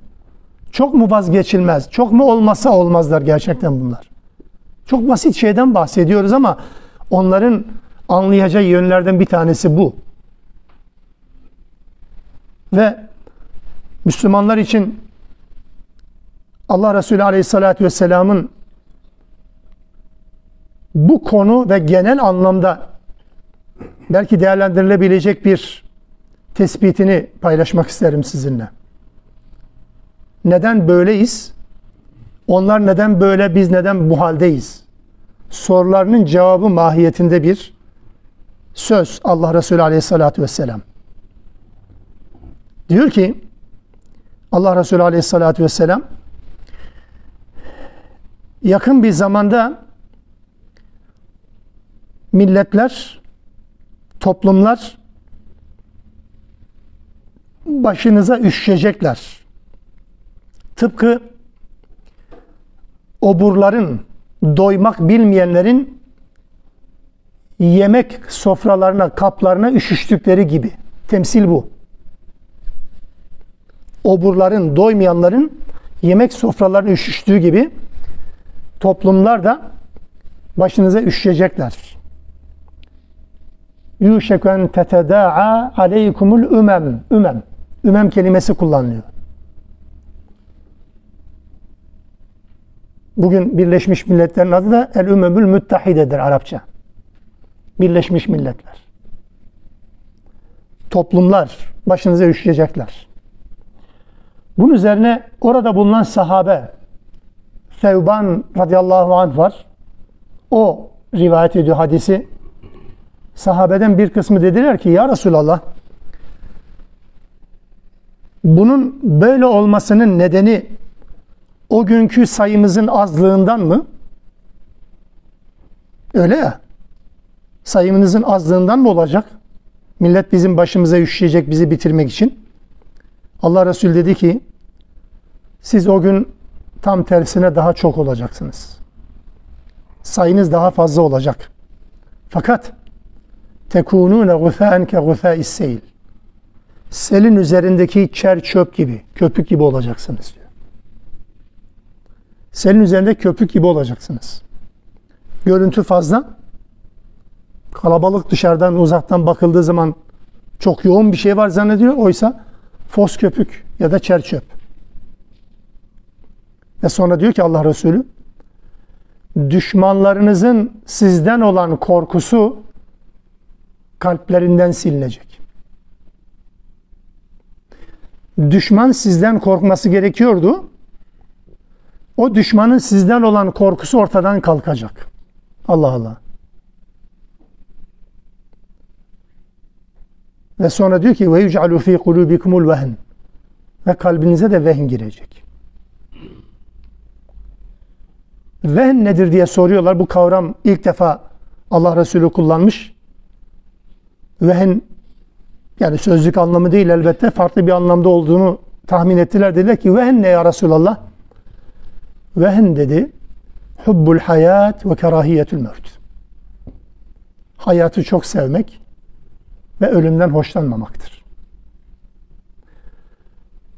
Çok mu vazgeçilmez? Çok mu olmasa olmazlar gerçekten bunlar? Çok basit şeyden bahsediyoruz ama onların anlayacağı yönlerden bir tanesi bu. Ve Müslümanlar için Allah Resulü Aleyhisselatü Vesselam'ın bu konu ve genel anlamda belki değerlendirilebilecek bir tespitini paylaşmak isterim sizinle. Neden böyleyiz? Onlar neden böyle, biz neden bu haldeyiz? Sorularının cevabı mahiyetinde bir söz Allah Resulü Aleyhisselatü Vesselam. Diyor ki Allah Resulü Aleyhisselatü Vesselam yakın bir zamanda milletler, toplumlar başınıza üşüşecekler. Tıpkı oburların, doymak bilmeyenlerin yemek sofralarına, kaplarına üşüştükleri gibi. Temsil bu. Oburların, doymayanların yemek sofralarına üşüştüğü gibi toplumlar da başınıza üşüyecekler. Yuşeken teteda'a aleykumul ümem. Ümem. Ümem kelimesi kullanılıyor. Bugün Birleşmiş Milletler'in adı da El Ümemül Müttahide'dir Arapça. Birleşmiş Milletler. Toplumlar başınıza üşüyecekler. Bunun üzerine orada bulunan sahabe Fevban radıyallahu anh var. O rivayet ediyor hadisi. Sahabeden bir kısmı dediler ki ya Resulallah bunun böyle olmasının nedeni o günkü sayımızın azlığından mı? Öyle ya. Sayımınızın azlığından mı olacak? Millet bizim başımıza üşüyecek bizi bitirmek için. Allah Resulü dedi ki siz o gün tam tersine daha çok olacaksınız. Sayınız daha fazla olacak. Fakat tekunune gufâen ke gufâis seyl. Selin üzerindeki çer çöp gibi, köpük gibi olacaksınız diyor. Selin üzerinde köpük gibi olacaksınız. Görüntü fazla. Kalabalık dışarıdan uzaktan bakıldığı zaman çok yoğun bir şey var zannediyor. Oysa fos köpük ya da çer çöp. Ve sonra diyor ki Allah Resulü düşmanlarınızın sizden olan korkusu kalplerinden silinecek. Düşman sizden korkması gerekiyordu. O düşmanın sizden olan korkusu ortadan kalkacak. Allah Allah. Ve sonra diyor ki ve yuc'alu fi kulubikumul vehn. Ve kalbinize de vehn girecek. Vehn nedir diye soruyorlar. Bu kavram ilk defa Allah Resulü kullanmış. Vehn yani sözlük anlamı değil elbette farklı bir anlamda olduğunu tahmin ettiler. Dediler ki vehn ne ya Resulallah? Vehn dedi hubbul hayat ve kerahiyetül mevt. Hayatı çok sevmek ve ölümden hoşlanmamaktır.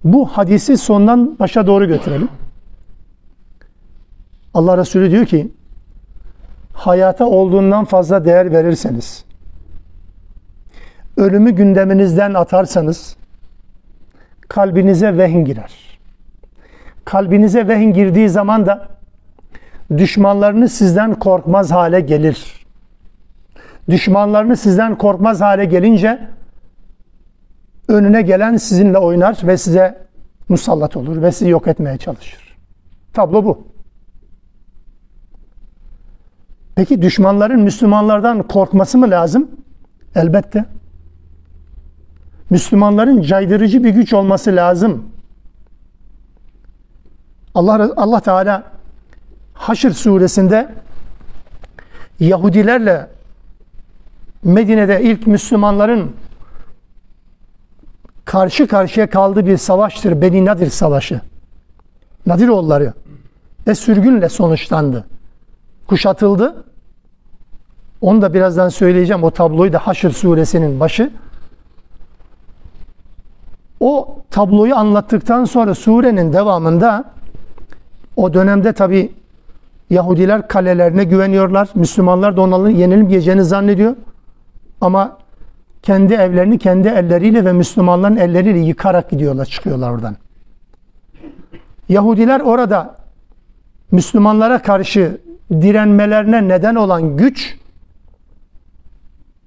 Bu hadisi sondan başa doğru götürelim. Allah Resulü diyor ki hayata olduğundan fazla değer verirseniz ölümü gündeminizden atarsanız kalbinize vehin girer. Kalbinize vehin girdiği zaman da düşmanlarınız sizden korkmaz hale gelir. Düşmanlarınız sizden korkmaz hale gelince önüne gelen sizinle oynar ve size musallat olur ve sizi yok etmeye çalışır. Tablo bu. Peki düşmanların Müslümanlardan korkması mı lazım? Elbette. Müslümanların caydırıcı bir güç olması lazım. Allah Allah Teala Haşr suresinde Yahudilerle Medine'de ilk Müslümanların karşı karşıya kaldığı bir savaştır. Beni Nadir Savaşı. Nadiroğulları ve sürgünle sonuçlandı. Kuşatıldı. Onu da birazdan söyleyeceğim. O tabloyu da Haşr suresinin başı. O tabloyu anlattıktan sonra surenin devamında o dönemde tabi Yahudiler kalelerine güveniyorlar. Müslümanlar da onların yenilip yiyeceğini zannediyor. Ama kendi evlerini kendi elleriyle ve Müslümanların elleriyle yıkarak gidiyorlar, çıkıyorlar oradan. Yahudiler orada Müslümanlara karşı direnmelerine neden olan güç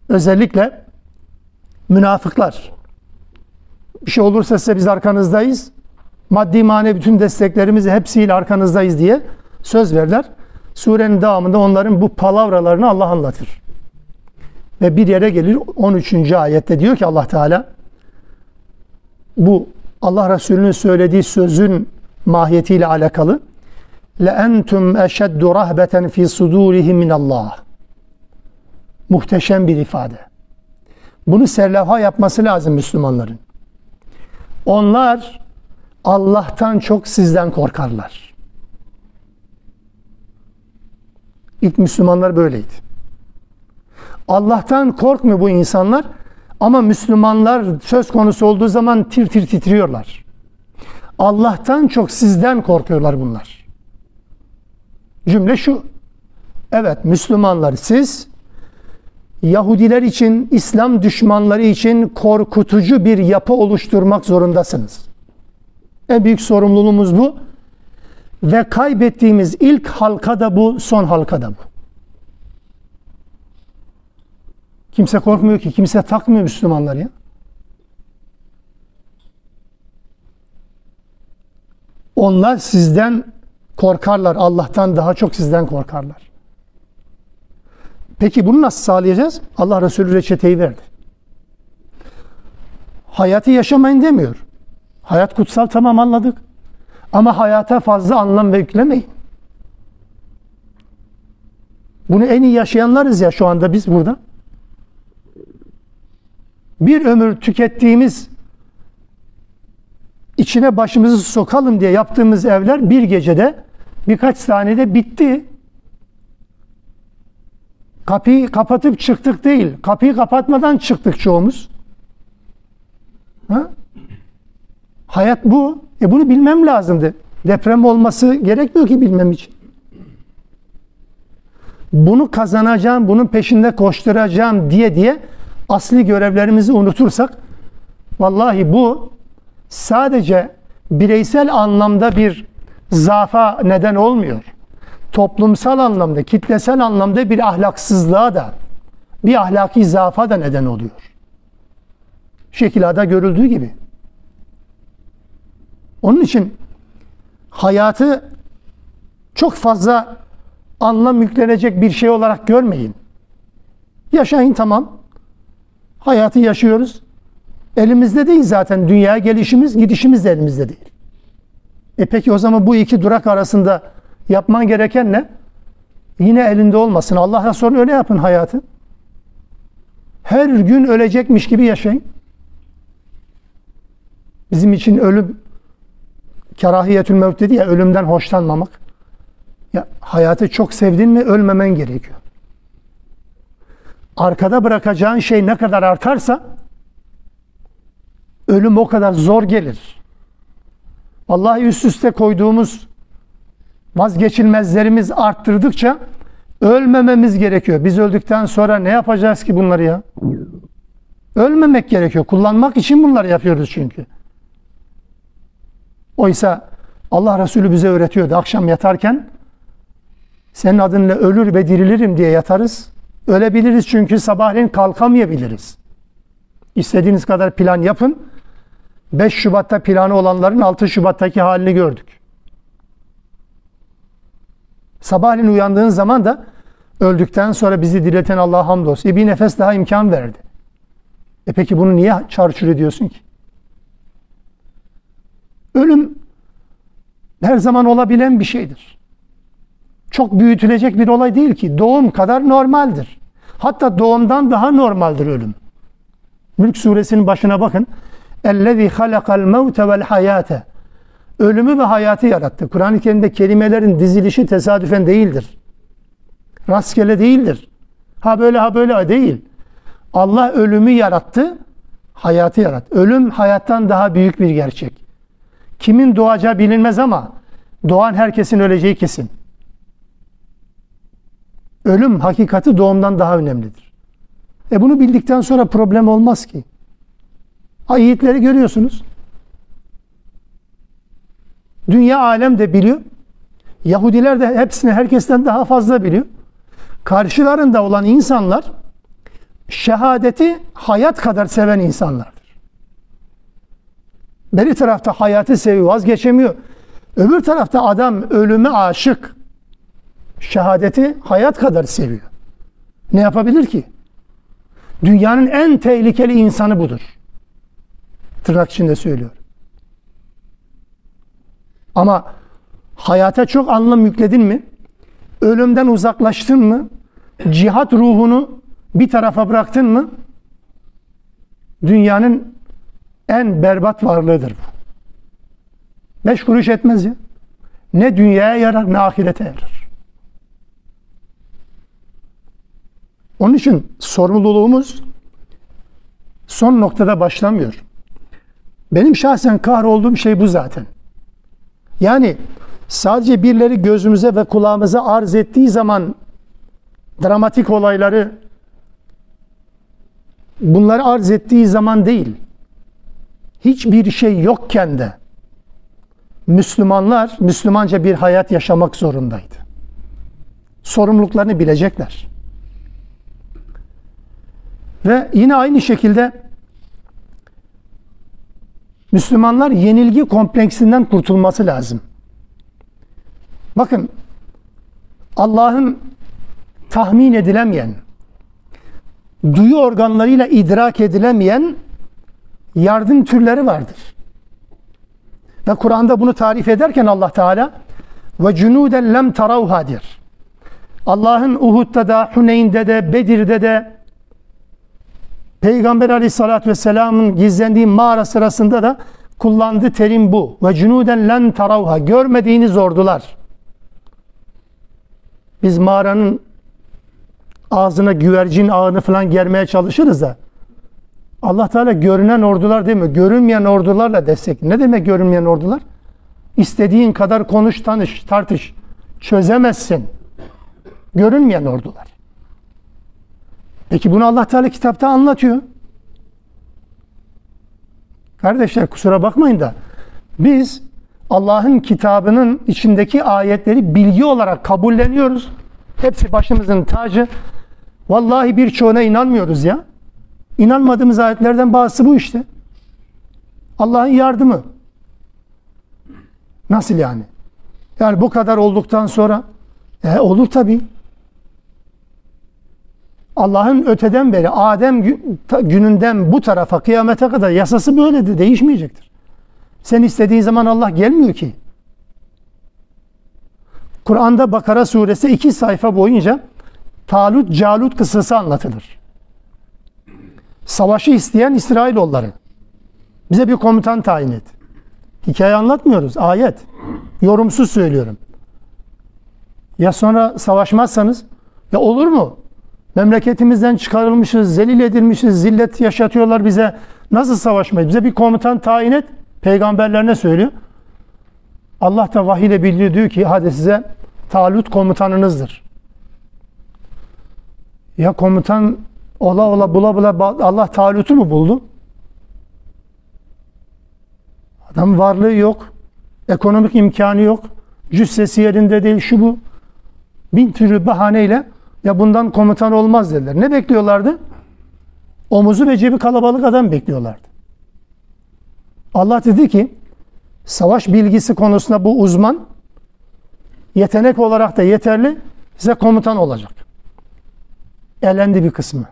özellikle münafıklar. Bir şey olursa size biz arkanızdayız. Maddi manevi bütün desteklerimizi hepsiyle arkanızdayız diye söz verler. Surenin devamında onların bu palavralarını Allah anlatır. Ve bir yere gelir 13. ayette diyor ki Allah Teala bu Allah Resulü'nün söylediği sözün mahiyetiyle alakalı entum eşeddu rahbeten fi sudurihim min Allah. Muhteşem bir ifade. Bunu serlevha yapması lazım Müslümanların. Onlar Allah'tan çok sizden korkarlar. İlk Müslümanlar böyleydi. Allah'tan korkmuyor bu insanlar ama Müslümanlar söz konusu olduğu zaman tir tir titriyorlar. Allah'tan çok sizden korkuyorlar bunlar. Cümle şu. Evet Müslümanlar siz Yahudiler için, İslam düşmanları için korkutucu bir yapı oluşturmak zorundasınız. En büyük sorumluluğumuz bu. Ve kaybettiğimiz ilk halka da bu, son halka da bu. Kimse korkmuyor ki, kimse takmıyor Müslümanlar ya. Onlar sizden korkarlar. Allah'tan daha çok sizden korkarlar. Peki bunu nasıl sağlayacağız? Allah Resulü reçeteyi verdi. Hayatı yaşamayın demiyor. Hayat kutsal tamam anladık. Ama hayata fazla anlam ve yüklemeyin. Bunu en iyi yaşayanlarız ya şu anda biz burada. Bir ömür tükettiğimiz içine başımızı sokalım diye yaptığımız evler bir gecede birkaç saniyede bitti. Kapıyı kapatıp çıktık değil. Kapıyı kapatmadan çıktık çoğumuz. Ha? Hayat bu. E bunu bilmem lazımdı. Deprem olması gerekmiyor ki bilmem için. Bunu kazanacağım, bunun peşinde koşturacağım diye diye asli görevlerimizi unutursak vallahi bu sadece bireysel anlamda bir zafa neden olmuyor. Toplumsal anlamda, kitlesel anlamda bir ahlaksızlığa da, bir ahlaki zafa da neden oluyor. Şekilada görüldüğü gibi. Onun için hayatı çok fazla anlam yüklenecek bir şey olarak görmeyin. Yaşayın tamam. Hayatı yaşıyoruz. Elimizde değil zaten. Dünyaya gelişimiz, gidişimiz de elimizde değil. E peki o zaman bu iki durak arasında yapman gereken ne? Yine elinde olmasın. Allah'a sonra öyle yapın hayatı. Her gün ölecekmiş gibi yaşayın. Bizim için ölüm kerahiyetül mevt dedi ya ölümden hoşlanmamak. Ya hayatı çok sevdin mi ölmemen gerekiyor. Arkada bırakacağın şey ne kadar artarsa ölüm o kadar zor gelir. Vallahi üst üste koyduğumuz vazgeçilmezlerimiz arttırdıkça ölmememiz gerekiyor. Biz öldükten sonra ne yapacağız ki bunları ya? Ölmemek gerekiyor. Kullanmak için bunları yapıyoruz çünkü. Oysa Allah Resulü bize öğretiyordu. Akşam yatarken senin adınla ölür ve dirilirim diye yatarız. Ölebiliriz çünkü sabahleyin kalkamayabiliriz. İstediğiniz kadar plan yapın. 5 Şubat'ta planı olanların 6 Şubat'taki halini gördük. Sabahleyin uyandığın zaman da öldükten sonra bizi dirilten Allah'a hamdolsun. E bir nefes daha imkan verdi. E peki bunu niye çarçur ediyorsun ki? Ölüm her zaman olabilen bir şeydir. Çok büyütülecek bir olay değil ki. Doğum kadar normaldir. Hatta doğumdan daha normaldir ölüm. Mülk suresinin başına bakın. اَلَّذ۪ي خَلَقَ الْمَوْتَ وَالْحَيَاةَ Ölümü ve hayatı yarattı. Kur'an-ı Kerim'de kelimelerin dizilişi tesadüfen değildir. Rastgele değildir. Ha böyle ha böyle değil. Allah ölümü yarattı, hayatı yarattı. Ölüm hayattan daha büyük bir gerçek. Kimin doğacağı bilinmez ama doğan herkesin öleceği kesin. Ölüm hakikati doğumdan daha önemlidir. E bunu bildikten sonra problem olmaz ki. Ayetleri görüyorsunuz. Dünya alem de biliyor. Yahudiler de hepsini herkesten daha fazla biliyor. Karşılarında olan insanlar şehadeti hayat kadar seven insanlardır. Beri tarafta hayatı seviyor, vazgeçemiyor. Öbür tarafta adam ölüme aşık. Şehadeti hayat kadar seviyor. Ne yapabilir ki? Dünyanın en tehlikeli insanı budur. Tırnak içinde söylüyor. Ama hayata çok anlam yükledin mi? Ölümden uzaklaştın mı? Cihat ruhunu bir tarafa bıraktın mı? Dünyanın en berbat varlığıdır bu. Beş kuruş etmez ya. Ne dünyaya yarar ne ahirete yarar. Onun için sorumluluğumuz son noktada başlamıyor. Benim şahsen kahrolduğum şey bu zaten. Yani sadece birileri gözümüze ve kulağımıza arz ettiği zaman dramatik olayları bunları arz ettiği zaman değil hiçbir şey yokken de Müslümanlar Müslümanca bir hayat yaşamak zorundaydı. Sorumluluklarını bilecekler. Ve yine aynı şekilde Müslümanlar yenilgi kompleksinden kurtulması lazım. Bakın Allah'ın tahmin edilemeyen, duyu organlarıyla idrak edilemeyen yardım türleri vardır. Ve Kur'an'da bunu tarif ederken Allah Teala ve cunuden lem taravhadir. Allah'ın Uhud'da da, Huneyn'de de, Bedir'de de Peygamber Aleyhisselatü Vesselam'ın gizlendiği mağara sırasında da kullandığı terim bu. Ve cunuden lem taravha. Görmediğiniz ordular. Biz mağaranın ağzına güvercin ağını falan germeye çalışırız da Allah Teala görünen ordular değil mi? Görünmeyen ordularla destek. Ne demek görünmeyen ordular? İstediğin kadar konuş, tanış, tartış. Çözemezsin. Görünmeyen ordular. Peki bunu Allah Teala kitapta anlatıyor. Kardeşler kusura bakmayın da biz Allah'ın kitabının içindeki ayetleri bilgi olarak kabulleniyoruz. Hepsi başımızın tacı. Vallahi birçoğuna inanmıyoruz ya. İnanmadığımız ayetlerden bazısı bu işte. Allah'ın yardımı. Nasıl yani? Yani bu kadar olduktan sonra e, olur tabii. Allah'ın öteden beri Adem gününden bu tarafa kıyamete kadar yasası böyledir, değişmeyecektir. Sen istediğin zaman Allah gelmiyor ki. Kur'an'da Bakara suresi iki sayfa boyunca Talut Calut kıssası anlatılır. Savaşı isteyen İsrailoğulları. Bize bir komutan tayin et. Hikaye anlatmıyoruz, ayet. Yorumsuz söylüyorum. Ya sonra savaşmazsanız, ya olur mu? Memleketimizden çıkarılmışız, zelil edilmişiz, zillet yaşatıyorlar bize. Nasıl savaşmayız? Bize bir komutan tayin et. Peygamberlerine söylüyor. Allah da vahiy ile bildiriyor diyor ki hadi size Talut komutanınızdır. Ya komutan ola ola bula bula Allah Talut'u mu buldu? Adam varlığı yok. Ekonomik imkanı yok. Cüssesi yerinde değil şu bu. Bin türlü bahaneyle ya bundan komutan olmaz dediler. Ne bekliyorlardı? Omuzu ve cebi kalabalık adam bekliyorlardı. Allah dedi ki savaş bilgisi konusunda bu uzman yetenek olarak da yeterli size komutan olacak. Elendi bir kısmı.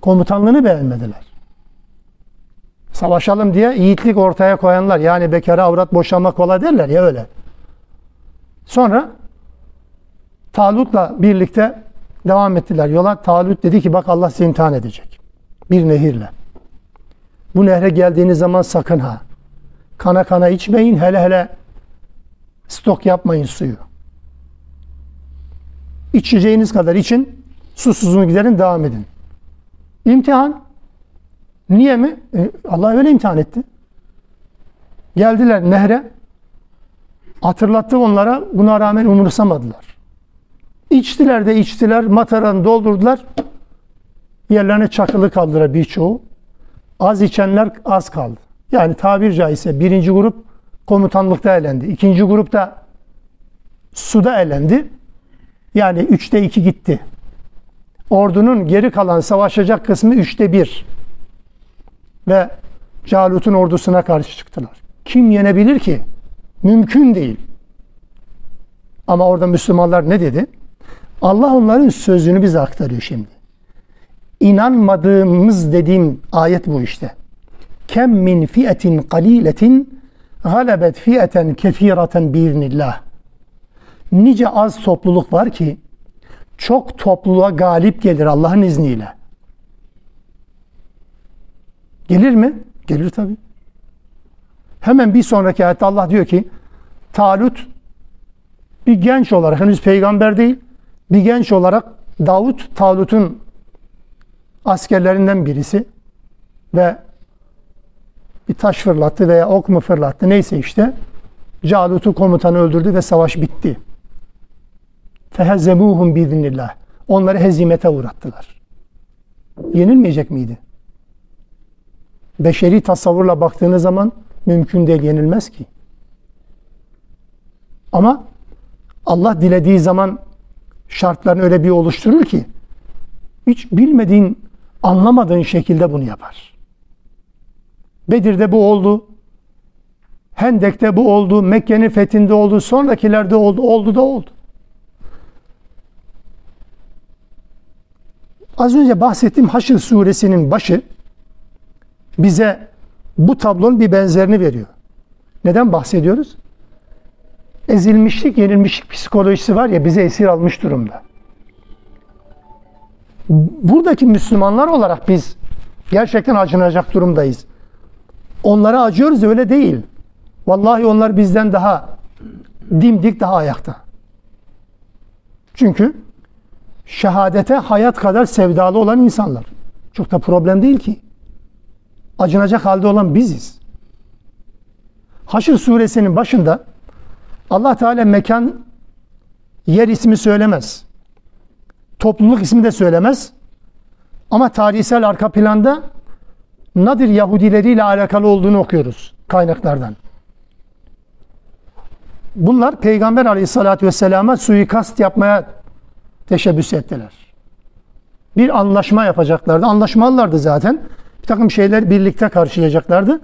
Komutanlığını beğenmediler. Savaşalım diye yiğitlik ortaya koyanlar yani bekara avrat boşanmak kolay derler ya öyle. Sonra Talut'la birlikte devam ettiler yola. Talut dedi ki bak Allah seni imtihan edecek. Bir nehirle. Bu nehre geldiğiniz zaman sakın ha. Kana kana içmeyin. Hele hele stok yapmayın suyu. İçeceğiniz kadar için. Susuzluğunu giderin devam edin. İmtihan. Niye mi? E, Allah öyle imtihan etti. Geldiler nehre. Hatırlattı onlara. Buna rağmen umursamadılar. İçtiler de içtiler. Mataranı doldurdular. Yerlerine çakılı kaldılar birçoğu. Az içenler az kaldı. Yani tabir caizse birinci grup komutanlıkta elendi. İkinci grupta suda elendi. Yani üçte iki gitti. Ordunun geri kalan savaşacak kısmı üçte bir. Ve Calut'un ordusuna karşı çıktılar. Kim yenebilir ki? Mümkün değil. Ama orada Müslümanlar ne dedi? Allah onların sözünü bize aktarıyor şimdi. İnanmadığımız dediğim ayet bu işte. Kem min fiyetin kaliletin galebet fiyeten kefireten biiznillah. Nice az topluluk var ki çok topluluğa galip gelir Allah'ın izniyle. Gelir mi? Gelir tabi. Hemen bir sonraki ayette Allah diyor ki Talut bir genç olarak henüz peygamber değil bir genç olarak Davut Talut'un askerlerinden birisi ve bir taş fırlattı veya ok mu fırlattı neyse işte Calut'u komutanı öldürdü ve savaş bitti. Fehezzemuhum biiznillah. Onları hezimete uğrattılar. Yenilmeyecek miydi? Beşeri tasavvurla baktığınız zaman mümkün değil yenilmez ki. Ama Allah dilediği zaman şartlarını öyle bir oluşturur ki hiç bilmediğin, anlamadığın şekilde bunu yapar. Bedir'de bu oldu. Hendek'te bu oldu. Mekke'nin fethinde oldu. Sonrakilerde oldu. Oldu da oldu. Az önce bahsettiğim Haşr suresinin başı bize bu tablonun bir benzerini veriyor. Neden bahsediyoruz? Ezilmişlik, yenilmişlik psikolojisi var ya bize esir almış durumda. Buradaki Müslümanlar olarak biz gerçekten acınacak durumdayız. Onlara acıyoruz öyle değil. Vallahi onlar bizden daha dimdik daha ayakta. Çünkü şehadete hayat kadar sevdalı olan insanlar. Çok da problem değil ki. Acınacak halde olan biziz. Haşr suresinin başında Allah Teala mekan yer ismi söylemez. Topluluk ismi de söylemez. Ama tarihsel arka planda Nadir Yahudileriyle alakalı olduğunu okuyoruz kaynaklardan. Bunlar Peygamber Aleyhisselatü Vesselam'a suikast yapmaya teşebbüs ettiler. Bir anlaşma yapacaklardı. Anlaşmalılardı zaten. Bir takım şeyler birlikte karşılayacaklardı.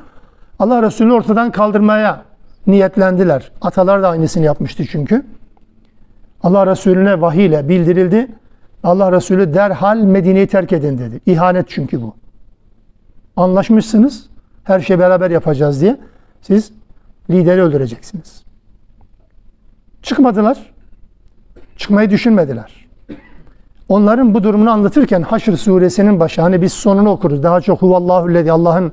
Allah Resulü ortadan kaldırmaya niyetlendiler. Atalar da aynısını yapmıştı çünkü. Allah Resulüne vahiy ile bildirildi. Allah Resulü derhal Medine'yi terk edin dedi. İhanet çünkü bu. Anlaşmışsınız. Her şeyi beraber yapacağız diye. Siz lideri öldüreceksiniz. Çıkmadılar. Çıkmayı düşünmediler. Onların bu durumunu anlatırken Haşr suresinin başı hani biz sonunu okuruz. Daha çok huvallahüllezi Allah'ın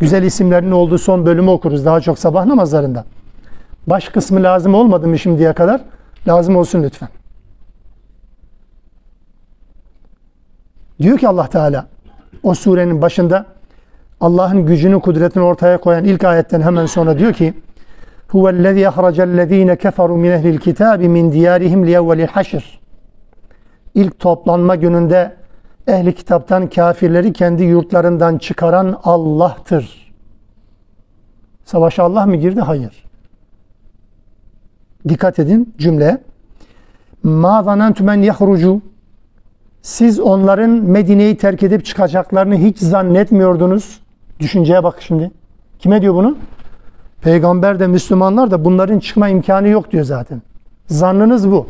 güzel isimlerinin olduğu son bölümü okuruz. Daha çok sabah namazlarında. Baş kısmı lazım olmadı mı şimdiye kadar? Lazım olsun lütfen. Diyor ki Allah Teala o surenin başında Allah'ın gücünü, kudretini ortaya koyan ilk ayetten hemen sonra diyor ki Huvellezî ahracellezîne keferu min ehlil kitâbi min diyârihim liyevvelil haşr İlk toplanma gününde ehli kitaptan kafirleri kendi yurtlarından çıkaran Allah'tır. Savaşa Allah mı girdi? Hayır. Dikkat edin cümle. Ma zanentu men yahrucu siz onların Medine'yi terk edip çıkacaklarını hiç zannetmiyordunuz. Düşünceye bak şimdi. Kime diyor bunu? Peygamber de Müslümanlar da bunların çıkma imkanı yok diyor zaten. Zannınız bu.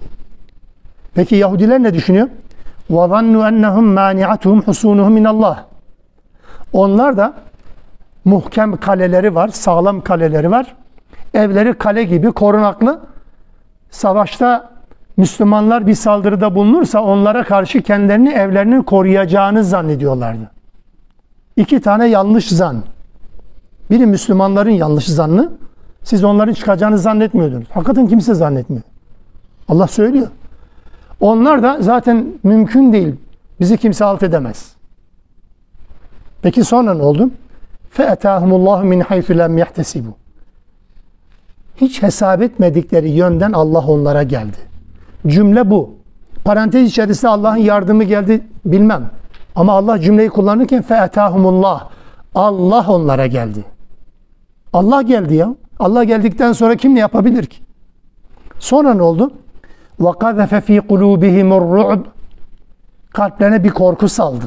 Peki Yahudiler ne düşünüyor? وَظَنُّوا اَنَّهُمْ مَانِعَتُهُمْ حُسُونُهُمْ مِنَ اللّٰهِ Onlar da muhkem kaleleri var, sağlam kaleleri var. Evleri kale gibi korunaklı. Savaşta Müslümanlar bir saldırıda bulunursa onlara karşı kendilerini evlerini koruyacağını zannediyorlardı. İki tane yanlış zan. Biri Müslümanların yanlış zannı. Siz onların çıkacağını zannetmiyordunuz. Hakikaten kimse zannetmiyor. Allah söylüyor. Onlar da zaten mümkün değil. Bizi kimse alt edemez. Peki sonra ne oldu? فَاَتَاهُمُ اللّٰهُ مِنْ حَيْثُ لَمْ يَحْتَسِبُوا Hiç hesap etmedikleri yönden Allah onlara geldi. Cümle bu. Parantez içerisinde Allah'ın yardımı geldi bilmem. Ama Allah cümleyi kullanırken فَاَتَاهُمُ Allah onlara geldi. Allah geldi ya. Allah geldikten sonra kim ne yapabilir ki? Sonra ne oldu? وَقَذَفَ ف۪ي قُلُوبِهِمُ الرُّعْبِ Kalplerine bir korku saldı.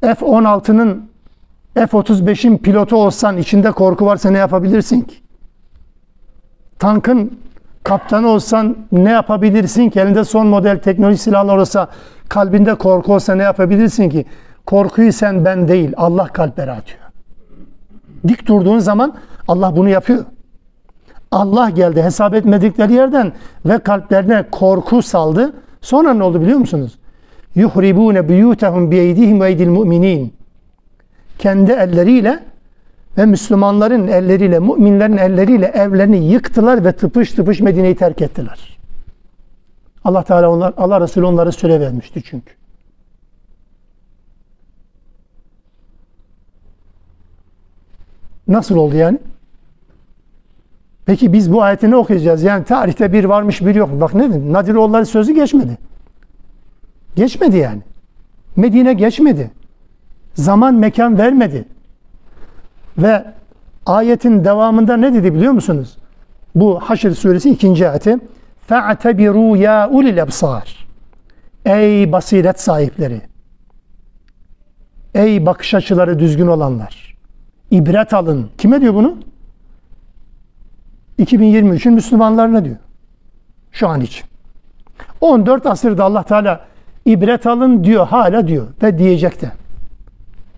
F-16'nın F-35'in pilotu olsan içinde korku varsa ne yapabilirsin ki? Tankın kaptanı olsan ne yapabilirsin ki? Elinde son model teknoloji silahlar olsa kalbinde korku olsa ne yapabilirsin ki? Korkuyu sen ben değil Allah kalplere atıyor. Dik durduğun zaman Allah bunu yapıyor. Allah geldi hesap etmedikleri yerden ve kalplerine korku saldı. Sonra ne oldu biliyor musunuz? Yuhribune buyutehum biyeydihim ve eydil mu'minin. Kendi elleriyle ve Müslümanların elleriyle, müminlerin elleriyle evlerini yıktılar ve tıpış tıpış Medine'yi terk ettiler. Allah Teala onlar, Allah Resulü onları süre vermişti çünkü. Nasıl oldu yani? Peki biz bu ayeti ne okuyacağız? Yani tarihte bir varmış bir yok. Bak ne dedi? Nadiroğulları sözü geçmedi. Geçmedi yani. Medine geçmedi. Zaman mekan vermedi. Ve Ayetin devamında ne dedi biliyor musunuz? Bu Haşr suresi ikinci ayeti. فَاَعْتَبِرُوا يَا اُلِي الْاَبْصَارِ Ey basiret sahipleri! Ey bakış açıları düzgün olanlar! İbret alın. Kime diyor bunu? 2023'ün Müslümanlarına diyor. Şu an için. 14 asırda Allah Teala ibret alın diyor. Hala diyor. Ve diyecek de.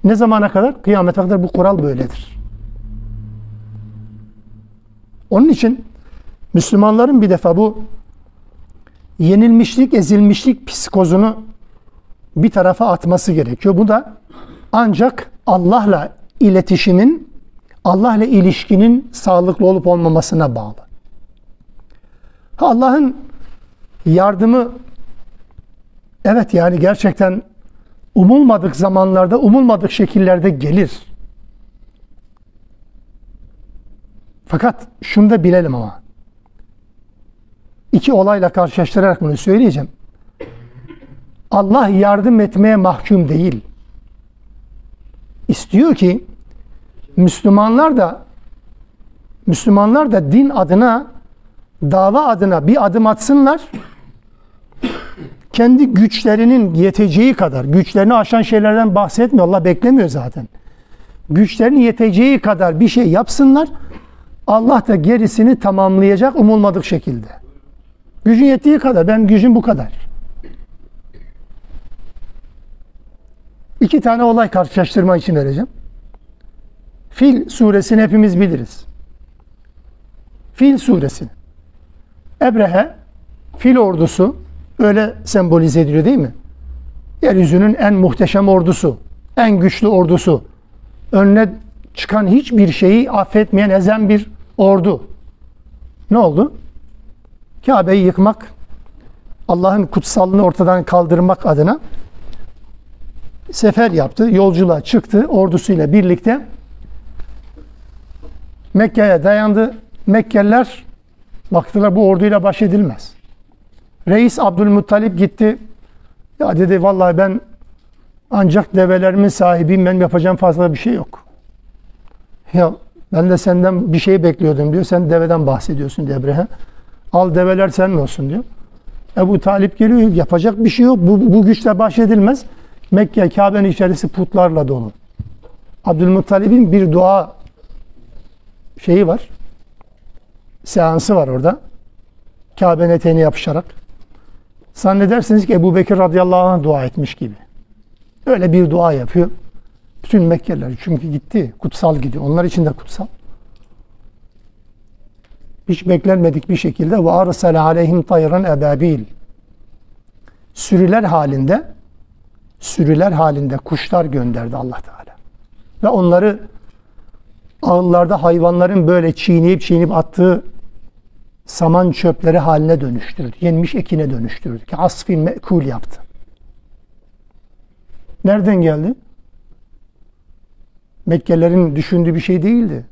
Ne zamana kadar? Kıyamete kadar bu kural böyledir. Onun için Müslümanların bir defa bu yenilmişlik, ezilmişlik psikozunu bir tarafa atması gerekiyor. Bu da ancak Allah'la iletişimin, Allah'la ilişkinin sağlıklı olup olmamasına bağlı. Allah'ın yardımı evet yani gerçekten umulmadık zamanlarda, umulmadık şekillerde gelir. Fakat şunu da bilelim ama. İki olayla karşılaştırarak bunu söyleyeceğim. Allah yardım etmeye mahkum değil. İstiyor ki Müslümanlar da Müslümanlar da din adına dava adına bir adım atsınlar. Kendi güçlerinin yeteceği kadar, güçlerini aşan şeylerden bahsetmiyor. Allah beklemiyor zaten. Güçlerinin yeteceği kadar bir şey yapsınlar. Allah da gerisini tamamlayacak umulmadık şekilde. Gücün yettiği kadar. Ben gücüm bu kadar. İki tane olay karşılaştırma için vereceğim. Fil suresini hepimiz biliriz. Fil suresini. Ebrehe, fil ordusu öyle sembolize ediliyor değil mi? Yeryüzünün en muhteşem ordusu, en güçlü ordusu. Önüne çıkan hiçbir şeyi affetmeyen ezen bir ordu. Ne oldu? Kabe'yi yıkmak, Allah'ın kutsallığını ortadan kaldırmak adına sefer yaptı, yolculuğa çıktı ordusuyla birlikte Mekke'ye dayandı. Mekkeliler baktılar bu orduyla baş edilmez. Reis Abdülmuttalip gitti. Ya dedi vallahi ben ancak develerimin sahibiyim. Ben yapacağım fazla bir şey yok. Ya ben de senden bir şey bekliyordum diyor. Sen deveden bahsediyorsun diye Ebrehe. Al develer senin olsun diyor. Ebu Talip geliyor. Yapacak bir şey yok. Bu, bu güçle baş edilmez. Mekke, Kabe'nin içerisi putlarla dolu. Abdülmuttalib'in bir dua şeyi var. Seansı var orada. Kabe'nin eteğine yapışarak. Zannedersiniz ki Ebu Bekir radıyallahu anh dua etmiş gibi. Öyle bir dua yapıyor. Bütün Mekkeliler çünkü gitti. Kutsal gidiyor. Onlar için de kutsal. Hiç beklenmedik bir şekilde ve arsale aleyhim tayran ebabil. Sürüler halinde sürüler halinde kuşlar gönderdi Allah Teala. Ve onları ağıllarda hayvanların böyle çiğneyip çiğneyip attığı saman çöpleri haline dönüştürdü. Yenmiş ekine dönüştürdü. Ki asfin mekul yaptı. Nereden geldi? Mekkelerin düşündüğü bir şey değildi.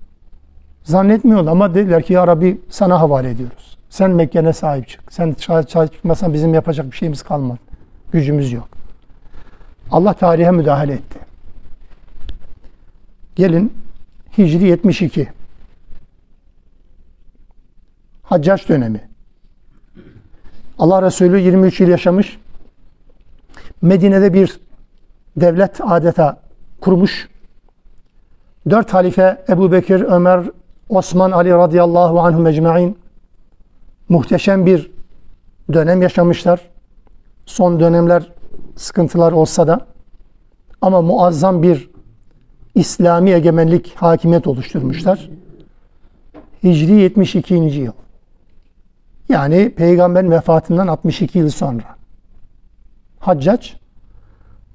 Zannetmiyorlar ama dediler ki ya Rabbi sana havale ediyoruz. Sen Mekke'ne sahip çık. Sen sahip çıkmasan bizim yapacak bir şeyimiz kalmaz. Gücümüz yok. Allah tarihe müdahale etti. Gelin Hicri 72. Haccaç dönemi. Allah Resulü 23 yıl yaşamış. Medine'de bir devlet adeta kurmuş. Dört halife Ebu Bekir, Ömer, Osman, Ali radıyallahu anhum ecma'in muhteşem bir dönem yaşamışlar. Son dönemler sıkıntılar olsa da ama muazzam bir İslami egemenlik, hakimiyet oluşturmuşlar. Hicri 72. yıl. Yani peygamberin vefatından 62 yıl sonra. Haccac,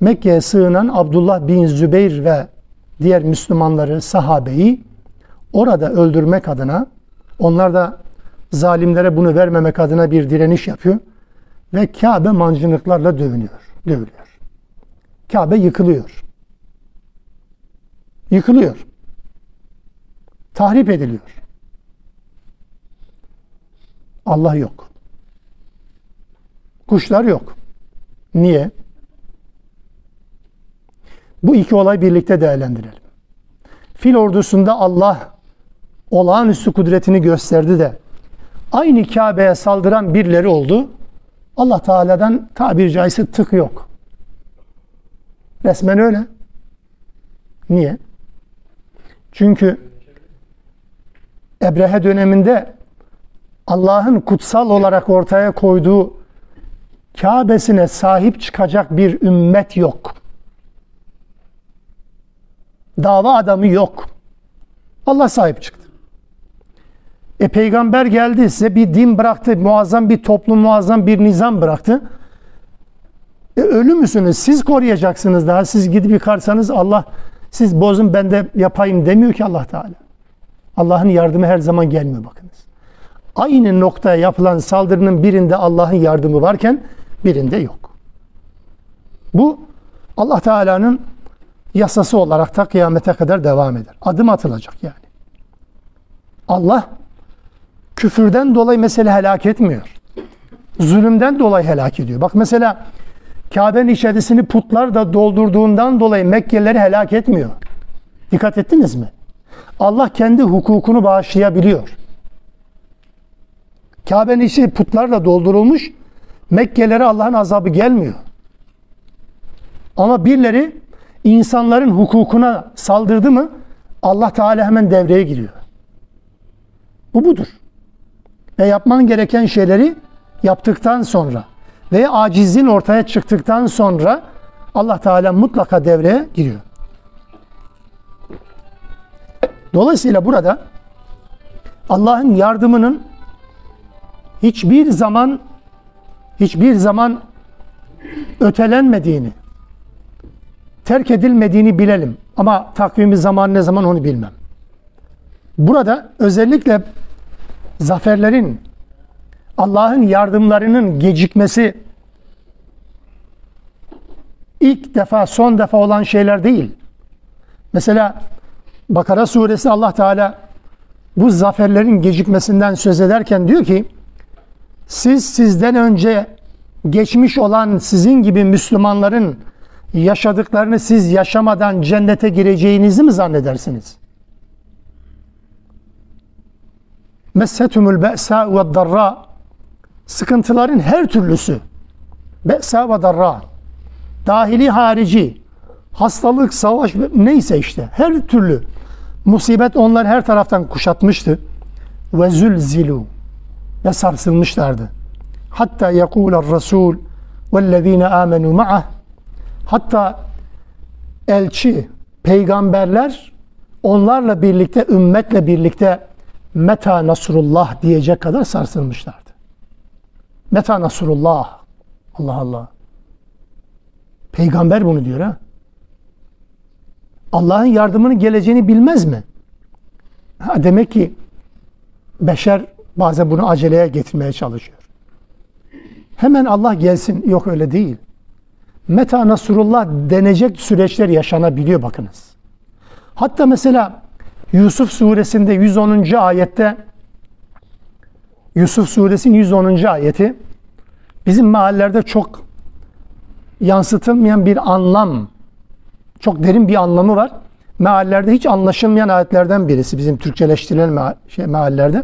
Mekke'ye sığınan Abdullah bin Zübeyir ve diğer Müslümanları, sahabeyi orada öldürmek adına, onlar da zalimlere bunu vermemek adına bir direniş yapıyor ve Kabe mancınıklarla dövünüyor, dövülüyor. Kabe yıkılıyor. Yıkılıyor. Tahrip ediliyor. Allah yok. Kuşlar yok. Niye? Bu iki olay birlikte değerlendirelim. Fil ordusunda Allah olağanüstü kudretini gösterdi de aynı Kabe'ye saldıran birileri oldu. Allah Teala'dan tabiri caizse tık yok. Resmen öyle. Niye? Çünkü Ebrehe döneminde Allah'ın kutsal olarak ortaya koyduğu Kabe'sine sahip çıkacak bir ümmet yok. Dava adamı yok. Allah sahip çıktı. E peygamber geldi size bir din bıraktı, muazzam bir toplum, muazzam bir nizam bıraktı. E ölü müsünüz? Siz koruyacaksınız daha. Siz gidip yıkarsanız Allah siz bozun ben de yapayım demiyor ki Allah Teala. Allah'ın yardımı her zaman gelmiyor bakınız. Aynı noktaya yapılan saldırının birinde Allah'ın yardımı varken birinde yok. Bu Allah Teala'nın yasası olarak da kıyamete kadar devam eder. Adım atılacak yani. Allah küfürden dolayı mesele helak etmiyor. Zulümden dolayı helak ediyor. Bak mesela Kabe'nin içerisini putlar da doldurduğundan dolayı Mekkelileri helak etmiyor. Dikkat ettiniz mi? Allah kendi hukukunu bağışlayabiliyor. Kabe'nin içi putlarla doldurulmuş. Mekkelere Allah'ın azabı gelmiyor. Ama birileri insanların hukukuna saldırdı mı Allah Teala hemen devreye giriyor. Bu budur. Ve yapman gereken şeyleri yaptıktan sonra veya acizin ortaya çıktıktan sonra Allah Teala mutlaka devreye giriyor. Dolayısıyla burada Allah'ın yardımının hiçbir zaman hiçbir zaman ötelenmediğini, terk edilmediğini bilelim. Ama takvimi zaman ne zaman onu bilmem. Burada özellikle zaferlerin, Allah'ın yardımlarının gecikmesi ilk defa, son defa olan şeyler değil. Mesela Bakara suresi Allah Teala bu zaferlerin gecikmesinden söz ederken diyor ki siz sizden önce geçmiş olan sizin gibi Müslümanların yaşadıklarını siz yaşamadan cennete gireceğinizi mi zannedersiniz? Messetumul be'sa ve darra sıkıntıların her türlüsü be'sa ve darra dahili harici hastalık, savaş neyse işte her türlü musibet onlar her taraftan kuşatmıştı. Ve zülzilu ve sarsılmışlardı. Hatta yekuler Resul vellezine amenu ma'ah hatta elçi, peygamberler onlarla birlikte, ümmetle birlikte Meta Nasrullah diyecek kadar sarsılmışlardı. Meta Nasrullah. Allah Allah. Peygamber bunu diyor ha. Allah'ın yardımının geleceğini bilmez mi? Ha, demek ki beşer bazen bunu aceleye getirmeye çalışıyor. Hemen Allah gelsin. Yok öyle değil. Meta Nasrullah denecek süreçler yaşanabiliyor bakınız. Hatta mesela Yusuf suresinde 110. ayette Yusuf suresinin 110. ayeti bizim mahallelerde çok yansıtılmayan bir anlam çok derin bir anlamı var. Meallerde hiç anlaşılmayan ayetlerden birisi bizim Türkçeleştirilen şey, meallerde.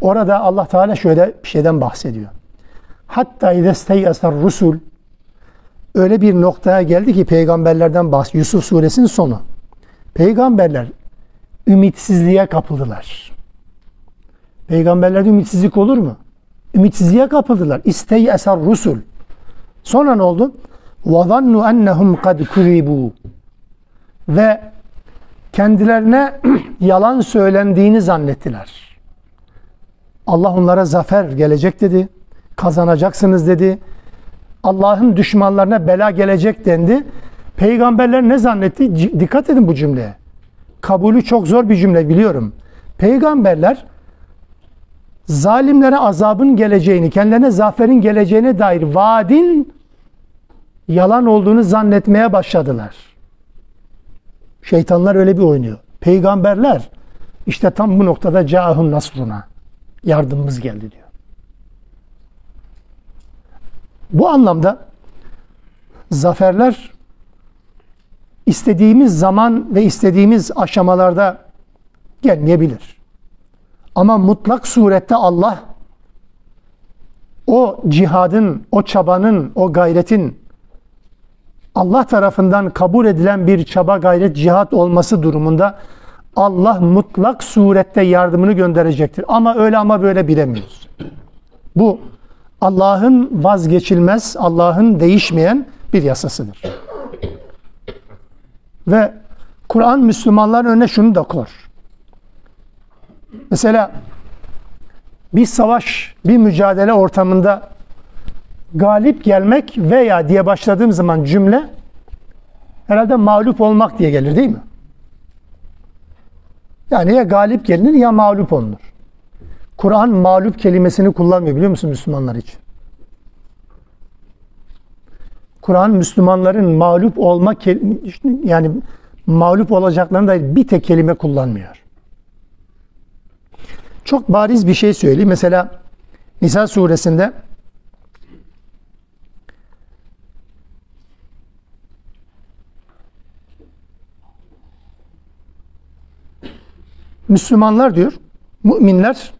Orada Allah Teala şöyle bir şeyden bahsediyor. Hatta idesteyasar rusul öyle bir noktaya geldi ki peygamberlerden bahsediyor. Yusuf suresinin sonu. Peygamberler ümitsizliğe kapıldılar. Peygamberlerde ümitsizlik olur mu? Ümitsizliğe kapıldılar. İstey eser rusul. Sonra ne oldu? وَظَنُّ اَنَّهُمْ قَدْ كُذِبُوا Ve kendilerine yalan söylendiğini zannettiler. Allah onlara zafer gelecek dedi. Kazanacaksınız dedi. Allah'ın düşmanlarına bela gelecek dendi. Peygamberler ne zannetti? Dikkat edin bu cümleye. Kabulü çok zor bir cümle biliyorum. Peygamberler zalimlere azabın geleceğini, kendilerine zaferin geleceğine dair vaadin yalan olduğunu zannetmeye başladılar. Şeytanlar öyle bir oynuyor. Peygamberler işte tam bu noktada cahum nasruna yardımımız geldi diyor. Bu anlamda zaferler istediğimiz zaman ve istediğimiz aşamalarda gelmeyebilir. Ama mutlak surette Allah o cihadın, o çabanın, o gayretin Allah tarafından kabul edilen bir çaba gayret cihat olması durumunda Allah mutlak surette yardımını gönderecektir. Ama öyle ama böyle bilemiyoruz. Bu Allah'ın vazgeçilmez, Allah'ın değişmeyen bir yasasıdır. Ve Kur'an Müslümanların önüne şunu da koyar. Mesela bir savaş, bir mücadele ortamında galip gelmek veya diye başladığım zaman cümle herhalde mağlup olmak diye gelir değil mi? Yani ya galip gelinir ya mağlup olunur. Kur'an mağlup kelimesini kullanmıyor biliyor musun Müslümanlar için? Kur'an Müslümanların mağlup olma yani mağlup olacaklarına dair bir tek kelime kullanmıyor. Çok bariz bir şey söyleyeyim. Mesela Nisa suresinde Müslümanlar diyor, müminler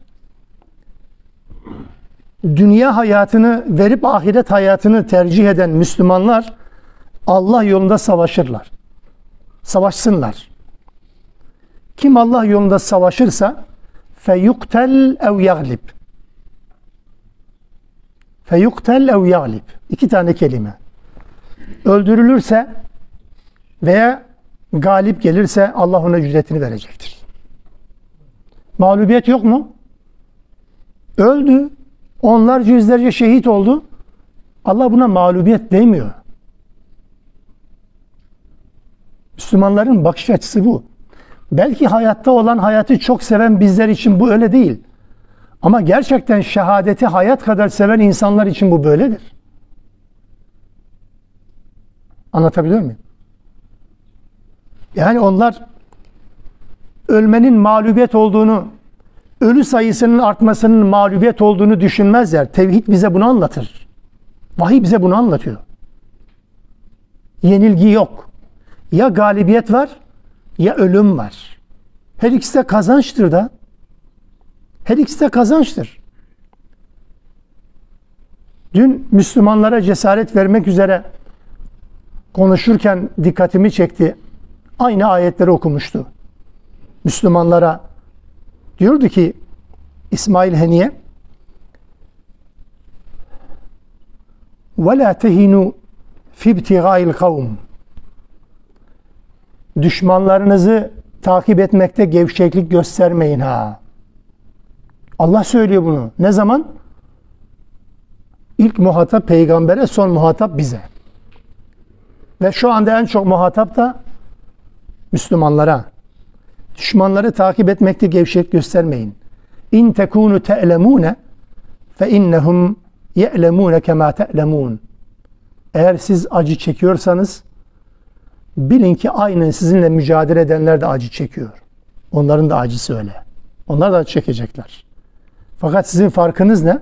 dünya hayatını verip ahiret hayatını tercih eden Müslümanlar Allah yolunda savaşırlar. Savaşsınlar. Kim Allah yolunda savaşırsa feyuktel ev yaglib. Feyuktel ev yaglib. İki tane kelime. Öldürülürse veya galip gelirse Allah ona ücretini verecektir. Mağlubiyet yok mu? Öldü. Onlarca yüzlerce şehit oldu. Allah buna mağlubiyet demiyor. Müslümanların bakış açısı bu. Belki hayatta olan hayatı çok seven bizler için bu öyle değil. Ama gerçekten şehadeti hayat kadar seven insanlar için bu böyledir. Anlatabiliyor muyum? Yani onlar ölmenin mağlubiyet olduğunu, ölü sayısının artmasının mağlubiyet olduğunu düşünmezler. Tevhid bize bunu anlatır. Vahiy bize bunu anlatıyor. Yenilgi yok. Ya galibiyet var ya ölüm var. Her ikisi de kazançtır da. Her ikisi de kazançtır. Dün Müslümanlara cesaret vermek üzere konuşurken dikkatimi çekti. Aynı ayetleri okumuştu. Müslümanlara diyordu ki İsmail Heniye وَلَا تَهِنُوا فِي ابْتِغَاءِ الْقَوْمِ Düşmanlarınızı takip etmekte gevşeklik göstermeyin ha. Allah söylüyor bunu. Ne zaman? İlk muhatap peygambere, son muhatap bize. Ve şu anda en çok muhatap da Müslümanlara. Düşmanları takip etmekte gevşek göstermeyin. İn tekunu te'lemune fe innehum ye'lemune kema te'lemun. Eğer siz acı çekiyorsanız bilin ki aynen sizinle mücadele edenler de acı çekiyor. Onların da acısı öyle. Onlar da acı çekecekler. Fakat sizin farkınız ne?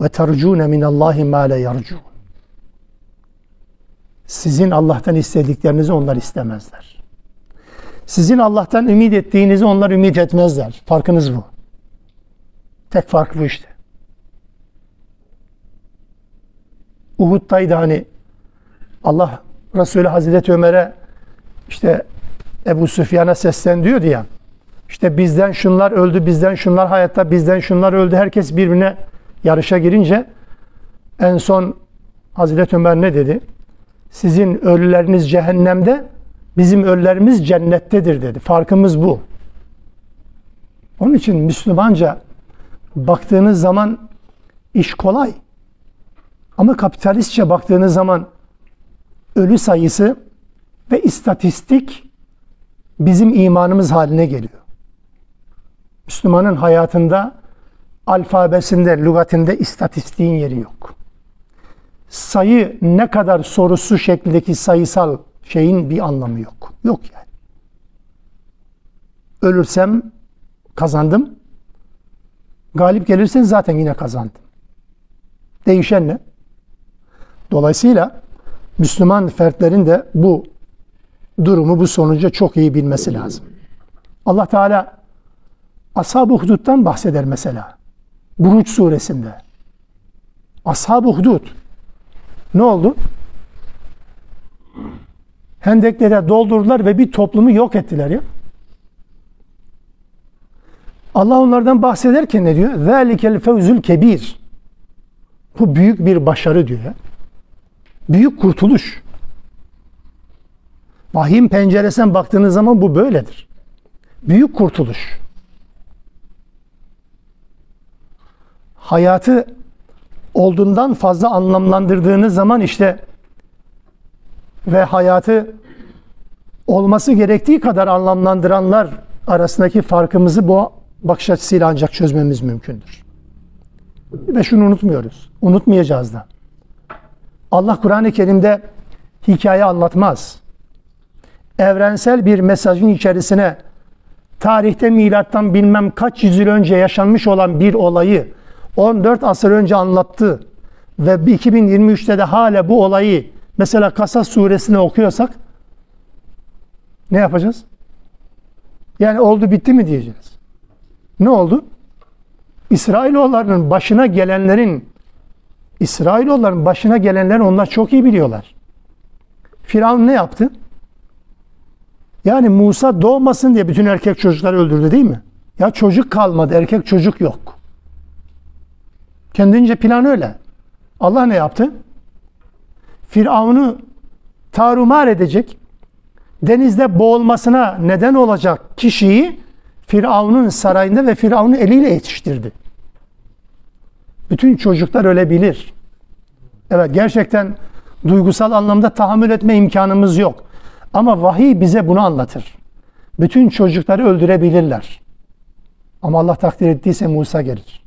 Ve tercune minallahi ma la yercun. Sizin Allah'tan istediklerinizi onlar istemezler. Sizin Allah'tan ümit ettiğinizi onlar ümit etmezler. Farkınız bu. Tek fark bu işte. Uhud'daydı hani Allah Resulü Hazreti Ömer'e işte Ebu Süfyan'a seslen diyordu ya. İşte bizden şunlar öldü, bizden şunlar hayatta, bizden şunlar öldü. Herkes birbirine yarışa girince en son Hazreti Ömer ne dedi? Sizin ölüleriniz cehennemde, Bizim ölülerimiz cennettedir dedi. Farkımız bu. Onun için Müslümanca baktığınız zaman iş kolay. Ama kapitalistçe baktığınız zaman ölü sayısı ve istatistik bizim imanımız haline geliyor. Müslümanın hayatında alfabesinde, lügatinde istatistiğin yeri yok. Sayı ne kadar sorusu şeklindeki sayısal şeyin bir anlamı yok. Yok yani. Ölürsem kazandım. Galip gelirsen zaten yine kazandım. Değişen ne? Dolayısıyla Müslüman fertlerin de bu durumu, bu sonuca çok iyi bilmesi lazım. Allah Teala Ashab-ı Hudud'dan bahseder mesela. Buruç suresinde. Ashab-ı Hudud. Ne oldu? Hendeklere doldurdular ve bir toplumu yok ettiler ya. Allah onlardan bahsederken ne diyor? ذَٰلِكَ الْفَوْزُ kebir. Bu büyük bir başarı diyor ya. Büyük kurtuluş. Vahyin penceresinden baktığınız zaman bu böyledir. Büyük kurtuluş. Hayatı olduğundan fazla anlamlandırdığınız zaman işte ve hayatı olması gerektiği kadar anlamlandıranlar arasındaki farkımızı bu bakış açısıyla ancak çözmemiz mümkündür. Ve şunu unutmuyoruz. Unutmayacağız da. Allah Kur'an-ı Kerim'de hikaye anlatmaz. Evrensel bir mesajın içerisine tarihte milattan bilmem kaç yüzyıl önce yaşanmış olan bir olayı 14 asır önce anlattı ve 2023'te de hala bu olayı mesela Kasas suresini okuyorsak ne yapacağız? Yani oldu bitti mi diyeceğiz. Ne oldu? İsrailoğullarının başına gelenlerin İsrailoğulların başına gelenleri onlar çok iyi biliyorlar. Firavun ne yaptı? Yani Musa doğmasın diye bütün erkek çocukları öldürdü değil mi? Ya çocuk kalmadı, erkek çocuk yok. Kendince plan öyle. Allah ne yaptı? Firavun'u tarumar edecek, denizde boğulmasına neden olacak kişiyi Firavun'un sarayında ve Firavun'un eliyle yetiştirdi. Bütün çocuklar ölebilir. Evet gerçekten duygusal anlamda tahammül etme imkanımız yok. Ama vahiy bize bunu anlatır. Bütün çocukları öldürebilirler. Ama Allah takdir ettiyse Musa gelir.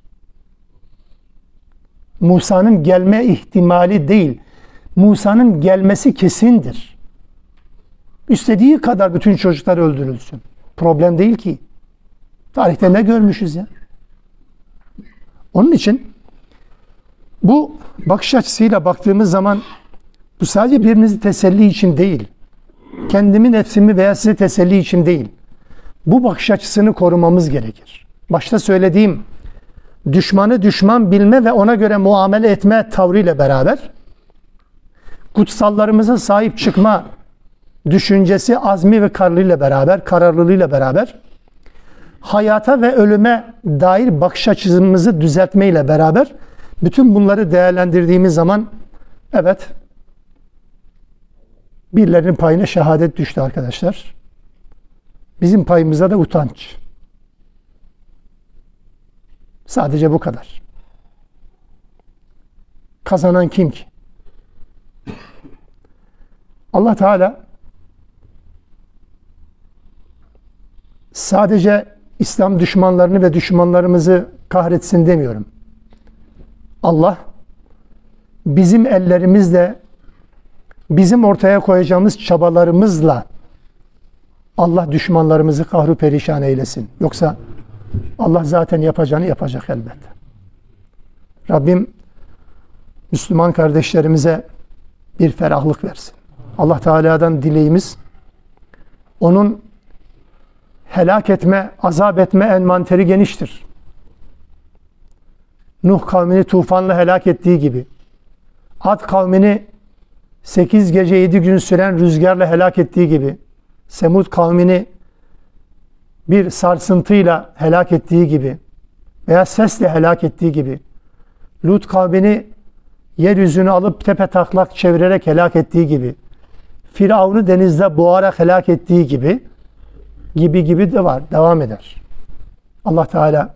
Musa'nın gelme ihtimali değil. Musa'nın gelmesi kesindir. İstediği kadar bütün çocuklar öldürülsün. Problem değil ki. Tarihte ne görmüşüz ya? Onun için bu bakış açısıyla baktığımız zaman bu sadece birinizi teselli için değil. Kendimi, nefsimi veya sizi teselli için değil. Bu bakış açısını korumamız gerekir. Başta söylediğim düşmanı düşman bilme ve ona göre muamele etme tavrıyla beraber kutsallarımıza sahip çıkma düşüncesi, azmi ve kararlılığıyla beraber, kararlılığıyla beraber hayata ve ölüme dair bakış açımızı düzeltmeyle beraber bütün bunları değerlendirdiğimiz zaman evet birilerinin payına şehadet düştü arkadaşlar. Bizim payımıza da utanç. Sadece bu kadar. Kazanan kim ki? Allah Teala sadece İslam düşmanlarını ve düşmanlarımızı kahretsin demiyorum. Allah bizim ellerimizle bizim ortaya koyacağımız çabalarımızla Allah düşmanlarımızı kahru perişan eylesin. Yoksa Allah zaten yapacağını yapacak elbette. Rabbim Müslüman kardeşlerimize bir ferahlık versin. Allah Teala'dan dileğimiz onun helak etme, azap etme envanteri geniştir. Nuh kavmini tufanla helak ettiği gibi, Ad kavmini 8 gece 7 gün süren rüzgarla helak ettiği gibi, Semud kavmini bir sarsıntıyla helak ettiği gibi veya sesle helak ettiği gibi, Lut kavmini yeryüzünü alıp tepe taklak çevirerek helak ettiği gibi, Firavun'u denizde boğarak helak ettiği gibi, gibi gibi de var. Devam eder. Allah Teala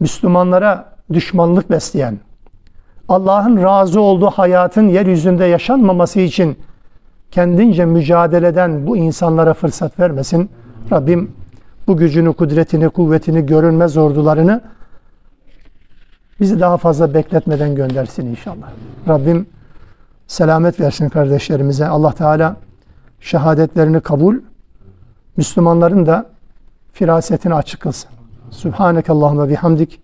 Müslümanlara düşmanlık besleyen, Allah'ın razı olduğu hayatın yeryüzünde yaşanmaması için kendince mücadeleden bu insanlara fırsat vermesin. Rabbim bu gücünü, kudretini, kuvvetini, görünmez ordularını bizi daha fazla bekletmeden göndersin inşallah. Rabbim selamet versin kardeşlerimize. Allah Teala şehadetlerini kabul, Müslümanların da firasetini açık kılsın. Subhaneke Allahümme bihamdik.